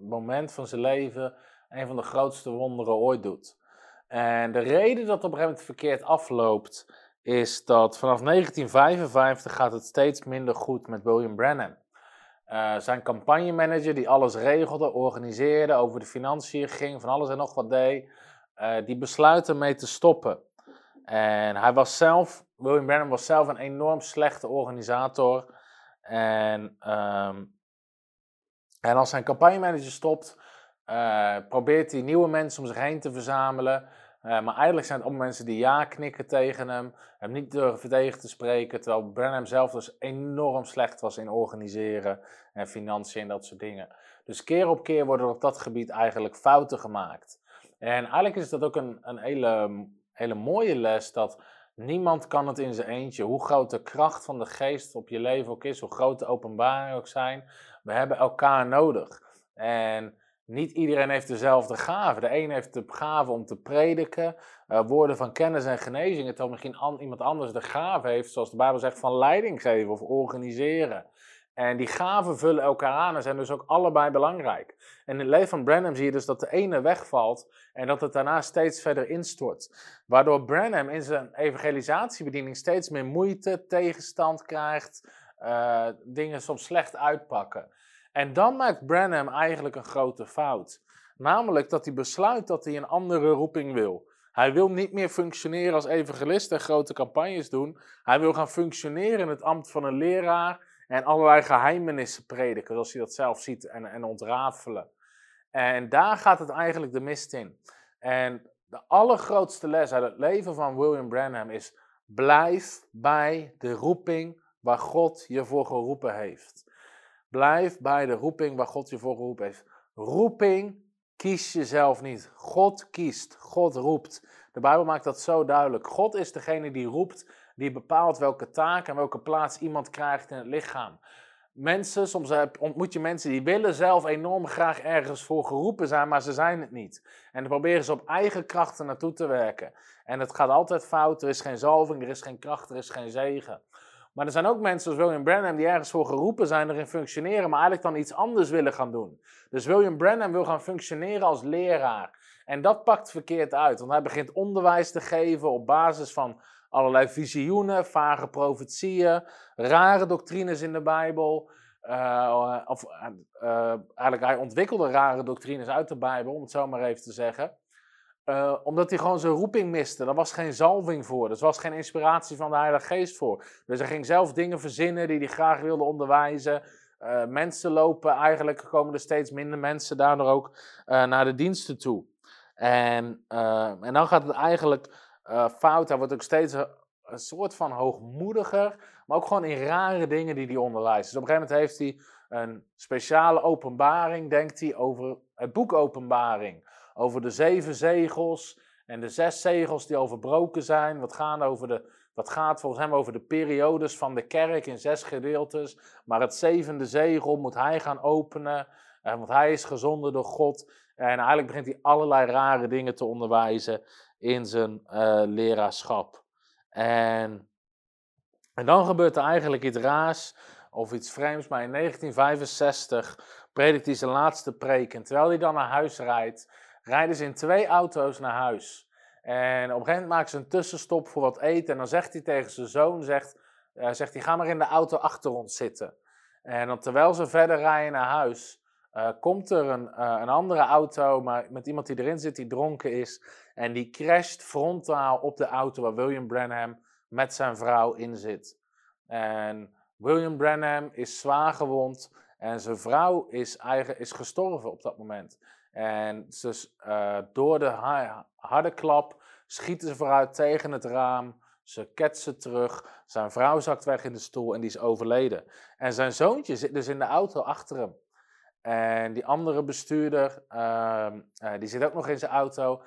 moment van zijn leven een van de grootste wonderen ooit doet. En de reden dat het op een gegeven moment verkeerd afloopt, is dat vanaf 1955 gaat het steeds minder goed met William Branham. Uh, zijn campagnemanager die alles regelde, organiseerde, over de financiën ging, van alles en nog wat deed, uh, die besluit ermee te stoppen. En hij was zelf, William Branham was zelf een enorm slechte organisator. En, um, en als zijn campagnemanager stopt, uh, probeert hij nieuwe mensen om zich heen te verzamelen. Uh, maar eigenlijk zijn het allemaal mensen die ja knikken tegen hem, hem niet durven tegen te spreken. Terwijl Branham zelf dus enorm slecht was in organiseren en financiën en dat soort dingen. Dus keer op keer worden er op dat gebied eigenlijk fouten gemaakt. En eigenlijk is dat ook een, een hele hele mooie les dat niemand kan het in zijn eentje. Hoe groot de kracht van de geest op je leven ook is, hoe groot de openbaringen ook zijn. We hebben elkaar nodig. En niet iedereen heeft dezelfde gave. De een heeft de gave om te prediken, uh, woorden van kennis en genezing. Terwijl misschien an, iemand anders de gave heeft, zoals de Bijbel zegt, van leiding geven of organiseren. En die gaven vullen elkaar aan en zijn dus ook allebei belangrijk. En in het leven van Branham zie je dus dat de ene wegvalt en dat het daarna steeds verder instort. Waardoor Branham in zijn evangelisatiebediening steeds meer moeite, tegenstand krijgt, uh, dingen soms slecht uitpakken. En dan maakt Branham eigenlijk een grote fout. Namelijk dat hij besluit dat hij een andere roeping wil. Hij wil niet meer functioneren als evangelist en grote campagnes doen. Hij wil gaan functioneren in het ambt van een leraar en allerlei geheimenissen prediken, zoals hij dat zelf ziet en, en ontrafelen. En daar gaat het eigenlijk de mist in. En de allergrootste les uit het leven van William Branham is: blijf bij de roeping waar God je voor geroepen heeft. Blijf bij de roeping waar God je voor geroepen heeft. Roeping kies jezelf niet. God kiest, God roept. De Bijbel maakt dat zo duidelijk. God is degene die roept, die bepaalt welke taak en welke plaats iemand krijgt in het lichaam. Mensen, soms ontmoet je mensen die willen zelf enorm graag ergens voor geroepen zijn, maar ze zijn het niet. En dan proberen ze op eigen krachten naartoe te werken. En het gaat altijd fout, er is geen zalving, er is geen kracht, er is geen zegen. Maar er zijn ook mensen zoals William Branham die ergens voor geroepen zijn, erin functioneren, maar eigenlijk dan iets anders willen gaan doen. Dus William Branham wil gaan functioneren als leraar. En dat pakt verkeerd uit, want hij begint onderwijs te geven op basis van allerlei visioenen, vage profetieën, rare doctrines in de Bijbel. Uh, of uh, eigenlijk, hij ontwikkelde rare doctrines uit de Bijbel, om het zo maar even te zeggen. Omdat hij gewoon zijn roeping miste. Er was geen zalving voor. Er was geen inspiratie van de Heilige Geest voor. Dus hij ging zelf dingen verzinnen die hij graag wilde onderwijzen. Mensen lopen, eigenlijk komen er steeds minder mensen daardoor ook naar de diensten toe. En, en dan gaat het eigenlijk fout. Hij wordt ook steeds een, een, soort van hoogmoediger. Maar ook gewoon in rare dingen die hij onderwijst. Dus op een gegeven moment heeft hij een speciale openbaring, denkt hij, over het boek Openbaring over de zeven zegels en de zes zegels die overbroken zijn. Wat, gaan over de, wat gaat volgens hem over de periodes van de kerk in zes gedeeltes. Maar het zevende zegel moet hij gaan openen, eh, want hij is gezonden door God. En eigenlijk begint hij allerlei rare dingen te onderwijzen in zijn uh, leraarschap. En, en dan gebeurt er eigenlijk iets raars of iets vreemds. Maar in 1965 predikt hij zijn laatste preek. En terwijl hij dan naar huis rijdt, rijden ze in twee auto's naar huis. En op een gegeven moment maken ze een tussenstop voor wat eten. En dan zegt hij tegen zijn zoon, zegt, uh, zegt hij, ga maar in de auto achter ons zitten. En dan, terwijl ze verder rijden naar huis, uh, komt er een, uh, een andere auto, maar met iemand die erin zit die dronken is. En die crasht frontaal op de auto waar William Branham met zijn vrouw in zit. En William Branham is zwaar gewond en zijn vrouw is, eigen, is gestorven op dat moment. En uh, door de harde klap schieten ze vooruit tegen het raam. Ze ketsen terug. Zijn vrouw zakt weg in de stoel en die is overleden. En zijn zoontje zit dus in de auto achter hem. En die andere bestuurder, uh, uh, die zit ook nog in zijn auto.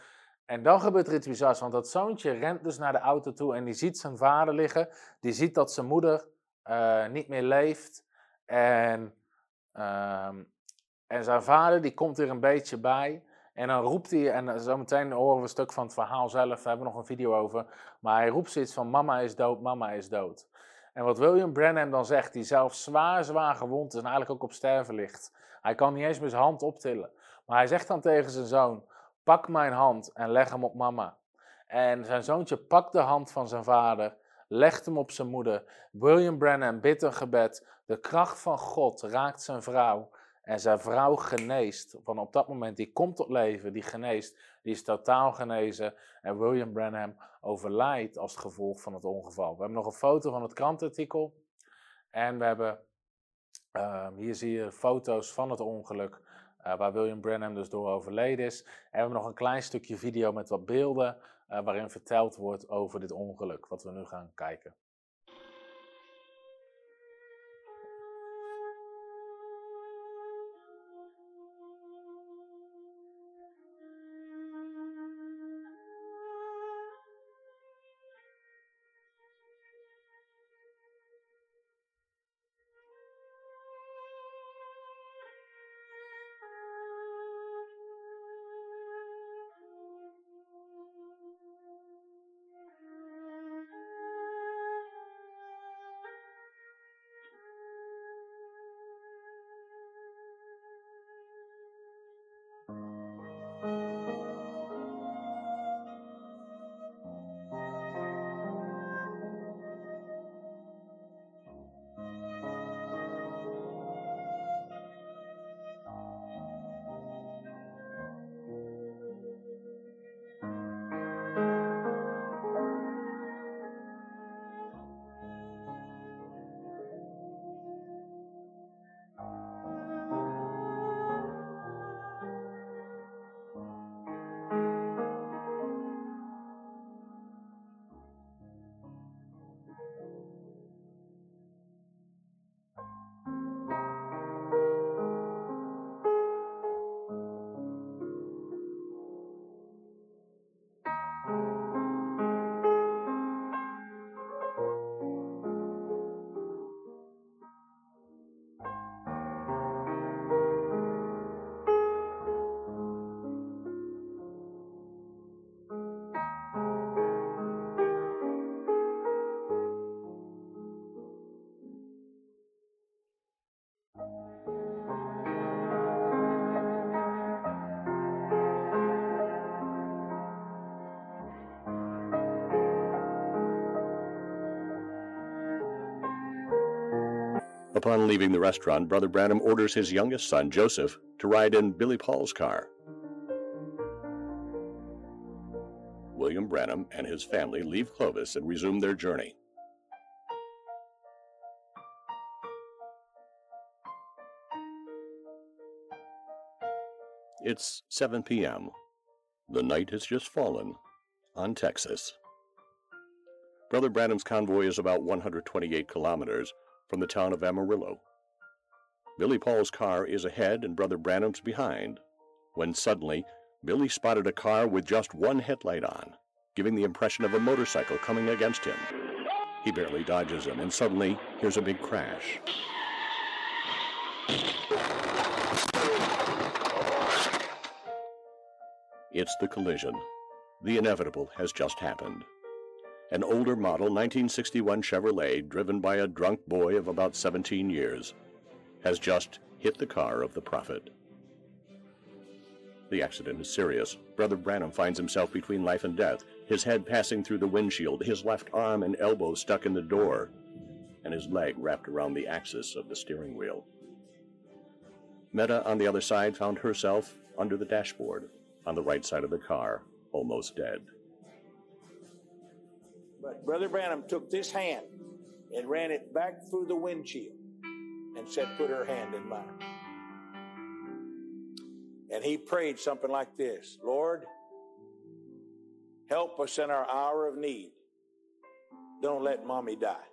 En dan gebeurt er iets bizars, want dat zoontje rent dus naar de auto toe en die ziet zijn vader liggen. Die ziet dat zijn moeder uh, niet meer leeft. En ehm, en zijn vader die komt er een beetje bij. En dan roept hij, en zometeen horen we een stuk van het verhaal zelf, daar hebben we nog een video over. Maar hij roept zoiets van: Mama is dood, mama is dood. En wat William Branham dan zegt, die zelf zwaar, zwaar gewond is en eigenlijk ook op sterven ligt. Hij kan niet eens meer zijn hand optillen. Maar hij zegt dan tegen zijn zoon: Pak mijn hand en leg hem op mama. En zijn zoontje pakt de hand van zijn vader, legt hem op zijn moeder. William Branham bidt een gebed. De kracht van God raakt zijn vrouw. En zijn vrouw geneest. Van op dat moment, die komt tot leven, die geneest. Die is totaal genezen. En William Branham overlijdt als gevolg van het ongeval. We hebben nog een foto van het krantartikel. En we hebben, hier zie je foto's van het ongeluk. Uh, waar William Branham dus door overleden is. En we hebben nog een klein stukje video met wat beelden. Uh, waarin verteld wordt over dit ongeluk. Wat we nu gaan kijken. Upon leaving the restaurant, Brother Branham orders his youngest son, Joseph, to ride in Billy Paul's car. William Branham and his family leave Clovis and resume their journey. It's 7 p.m. The night has just fallen on Texas. Brother Branham's convoy is about 128 kilometers from the town of Amarillo. Billy Paul's car is ahead and Brother Branham's behind, when suddenly Billy spotted a car with just one headlight on, giving the impression of a motorcycle coming against him. He barely dodges him, and suddenly hears a big crash. It's the collision. The inevitable has just happened. An older model 1961 Chevrolet, driven by a drunk boy of about 17 years, has just hit the car of the prophet. The accident is serious. Brother Branham finds himself between life and death, his head passing through the windshield, his left arm and elbow stuck in the door, and his leg wrapped around the axis of the steering wheel. Meta, on the other side, found herself under the dashboard, on the right side of the car, almost dead. But Brother Branham took this hand and ran it back through the windshield and said, Put her hand in mine. And he prayed something like this Lord, help us in our hour of need. Don't let mommy die.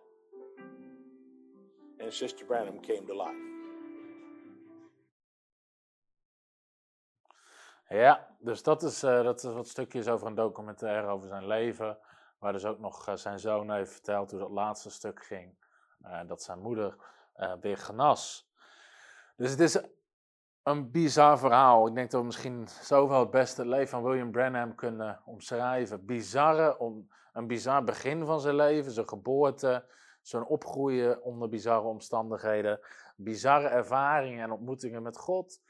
And Sister Branham came to life. Ja, dus dat is, eh, dat is wat stukjes over een documentaire over zijn leven. Waar dus ook nog eh, zijn zoon heeft verteld hoe dat laatste stuk ging. Eh, dat zijn moeder eh, weer genas. Dus het is een bizar verhaal. Ik denk dat we misschien zoveel het beste leven van William Branham kunnen omschrijven. Bizarre, om, een bizar begin van zijn leven, zijn geboorte, zijn opgroeien onder bizarre omstandigheden, bizarre ervaringen en ontmoetingen met God,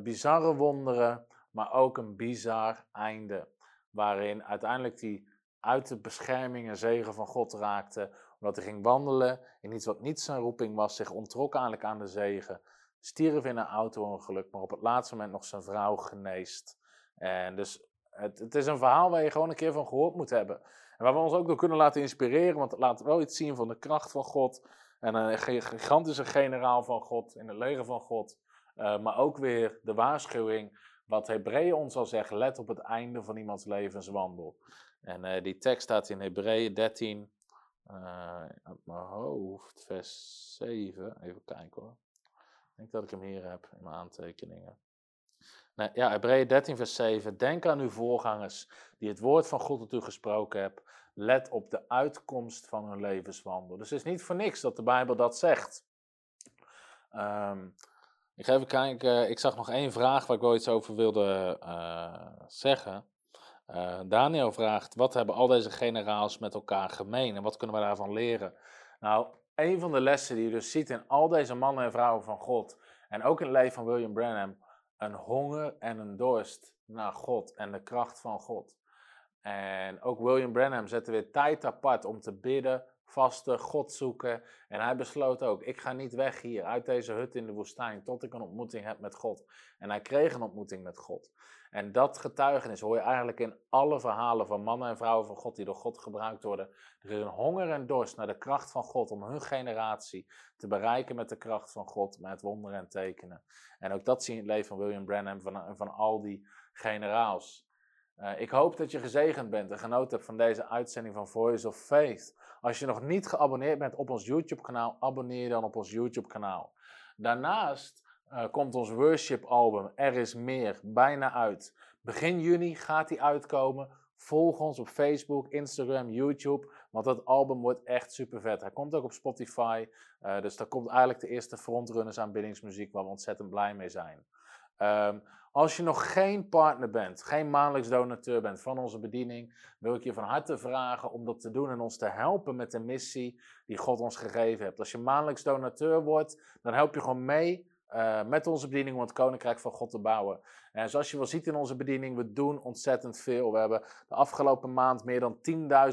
bizarre wonderen, maar ook een bizar einde. Waarin uiteindelijk hij uit de bescherming en zegen van God raakte, omdat hij ging wandelen in iets wat niet zijn roeping was, zich ontrok eigenlijk aan de zegen, stierf in een auto-ongeluk, maar op het laatste moment nog zijn vrouw geneest. En dus het, het is een verhaal waar je gewoon een keer van gehoord moet hebben. En waar we ons ook door kunnen laten inspireren, want het laat wel iets zien van de kracht van God. En een gigantische generaal van God, in het leger van God. Uh, maar ook weer de waarschuwing, wat Hebreeën ons al zegt, let op het einde van iemands levenswandel. En uh, die tekst staat in Hebreeën 13, uh, uit mijn hoofd, vers 7. Even kijken hoor. Ik denk dat ik hem hier heb in mijn aantekeningen. Ja, Hebreeën 13, vers 7. Denk aan uw voorgangers die het woord van God tot u gesproken hebben. Let op de uitkomst van hun levenswandel. Dus het is niet voor niks dat de Bijbel dat zegt. Um, ik even kijken. Ik zag nog één vraag waar ik wel iets over wilde uh, zeggen. Uh, Daniel vraagt: wat hebben al deze generaals met elkaar gemeen en wat kunnen we daarvan leren? Nou, een van de lessen die je dus ziet in al deze mannen en vrouwen van God en ook in het leven van William Branham, een honger en een dorst naar God en de kracht van God. En ook William Branham zette weer tijd apart om te bidden, vasten, God zoeken. En hij besloot ook: ik ga niet weg hier uit deze hut in de woestijn tot ik een ontmoeting heb met God. En hij kreeg een ontmoeting met God. En dat getuigenis hoor je eigenlijk in alle verhalen van mannen en vrouwen van God die door God gebruikt worden. Er is een honger en dorst naar de kracht van God om hun generatie te bereiken met de kracht van God, met wonderen en tekenen. En ook dat zie je in het leven van William Branham en van, van al die generaals. Uh, ik hoop dat je gezegend bent en genoten hebt van deze uitzending van Voice of Faith. Als je nog niet geabonneerd bent op ons YouTube-kanaal, abonneer dan op ons YouTube-kanaal. Daarnaast uh, komt ons worship album Er is meer bijna uit. Begin juni gaat die uitkomen. Volg ons op Facebook, Instagram, YouTube. Want dat album wordt echt super vet. Hij komt ook op Spotify. Uh, dus daar komt eigenlijk de eerste frontrunners aanbiddingsmuziek waar we ontzettend blij mee zijn. Um, als je nog geen partner bent, geen maandelijks donateur bent van onze bediening, wil ik je van harte vragen om dat te doen en ons te helpen met de missie die God ons gegeven heeft. Als je maandelijks donateur wordt, dan help je gewoon mee eh, met onze bediening om het Koninkrijk van God te bouwen. En zoals je wel ziet in onze bediening, we doen ontzettend veel. We hebben de afgelopen maand meer dan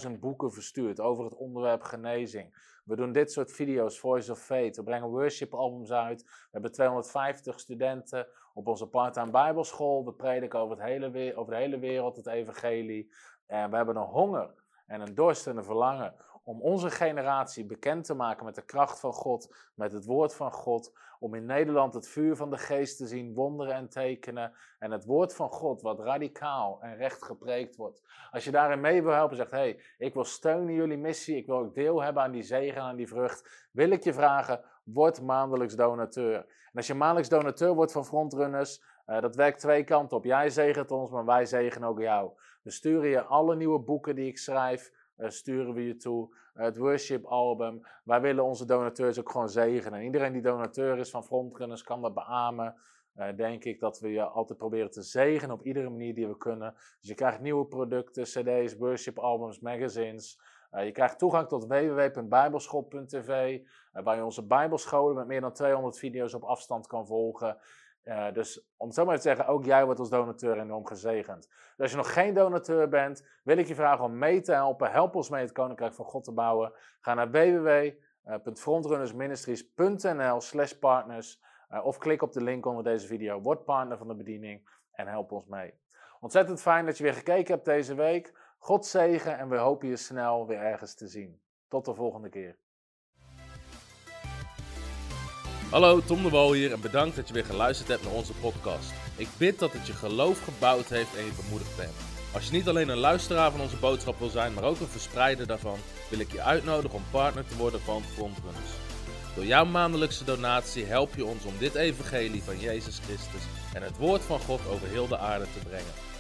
10.000 boeken verstuurd over het onderwerp genezing. We doen dit soort video's, Voice of Faith. We brengen worship albums uit. We hebben 250 studenten op onze part-time bijbelschool. We prediken over, het hele, over de hele wereld het evangelie. We hebben een honger en een dorst en een verlangen om onze generatie bekend te maken met de kracht van God, met het woord van God, om in Nederland het vuur van de geest te zien, wonderen en tekenen en het woord van God wat radicaal en recht gepreekt wordt. Als je daarin mee wil helpen, zegt, hey, ik wil steunen jullie missie, ik wil ook deel hebben aan die zegen, aan die vrucht, wil ik je vragen, word maandelijks donateur. En als je maandelijks donateur wordt van Frontrunners, uh, dat werkt twee kanten op. Jij zegent ons, maar wij zegenen ook jou. We sturen je alle nieuwe boeken die ik schrijf, uh, sturen we je toe. Het worship album. Wij willen onze donateurs ook gewoon zegenen. En iedereen die donateur is van Frontrunners kan dat beamen. Uh, denk ik dat we je altijd proberen te zegenen op iedere manier die we kunnen. Dus je krijgt nieuwe producten, cd's, worship albums, magazines. Uh, je krijgt toegang tot www.bijbelschool.tv, waar je onze bijbelscholen met meer dan 200 video's op afstand kan volgen. Uh, dus om het zo maar te zeggen, ook jij wordt als donateur enorm gezegend. Dus als je nog geen donateur bent, wil ik je vragen om mee te helpen. Help ons mee het Koninkrijk van God te bouwen. Ga naar www.frontrunnersministries.nl slash partners of klik op de link onder deze video. Word partner van de bediening en help ons mee. Ontzettend fijn dat je weer gekeken hebt deze week. God zegen en we hopen je snel weer ergens te zien. Tot de volgende keer. Hallo, Tom de Wol hier en bedankt dat je weer geluisterd hebt naar onze podcast. Ik bid dat het je geloof gebouwd heeft en je bemoedigd bent. Als je niet alleen een luisteraar van onze boodschap wil zijn, maar ook een verspreider daarvan, wil ik je uitnodigen om partner te worden van Frontrunners. Door jouw maandelijkse donatie help je ons om dit evangelie van Jezus Christus en het woord van God over heel de aarde te brengen.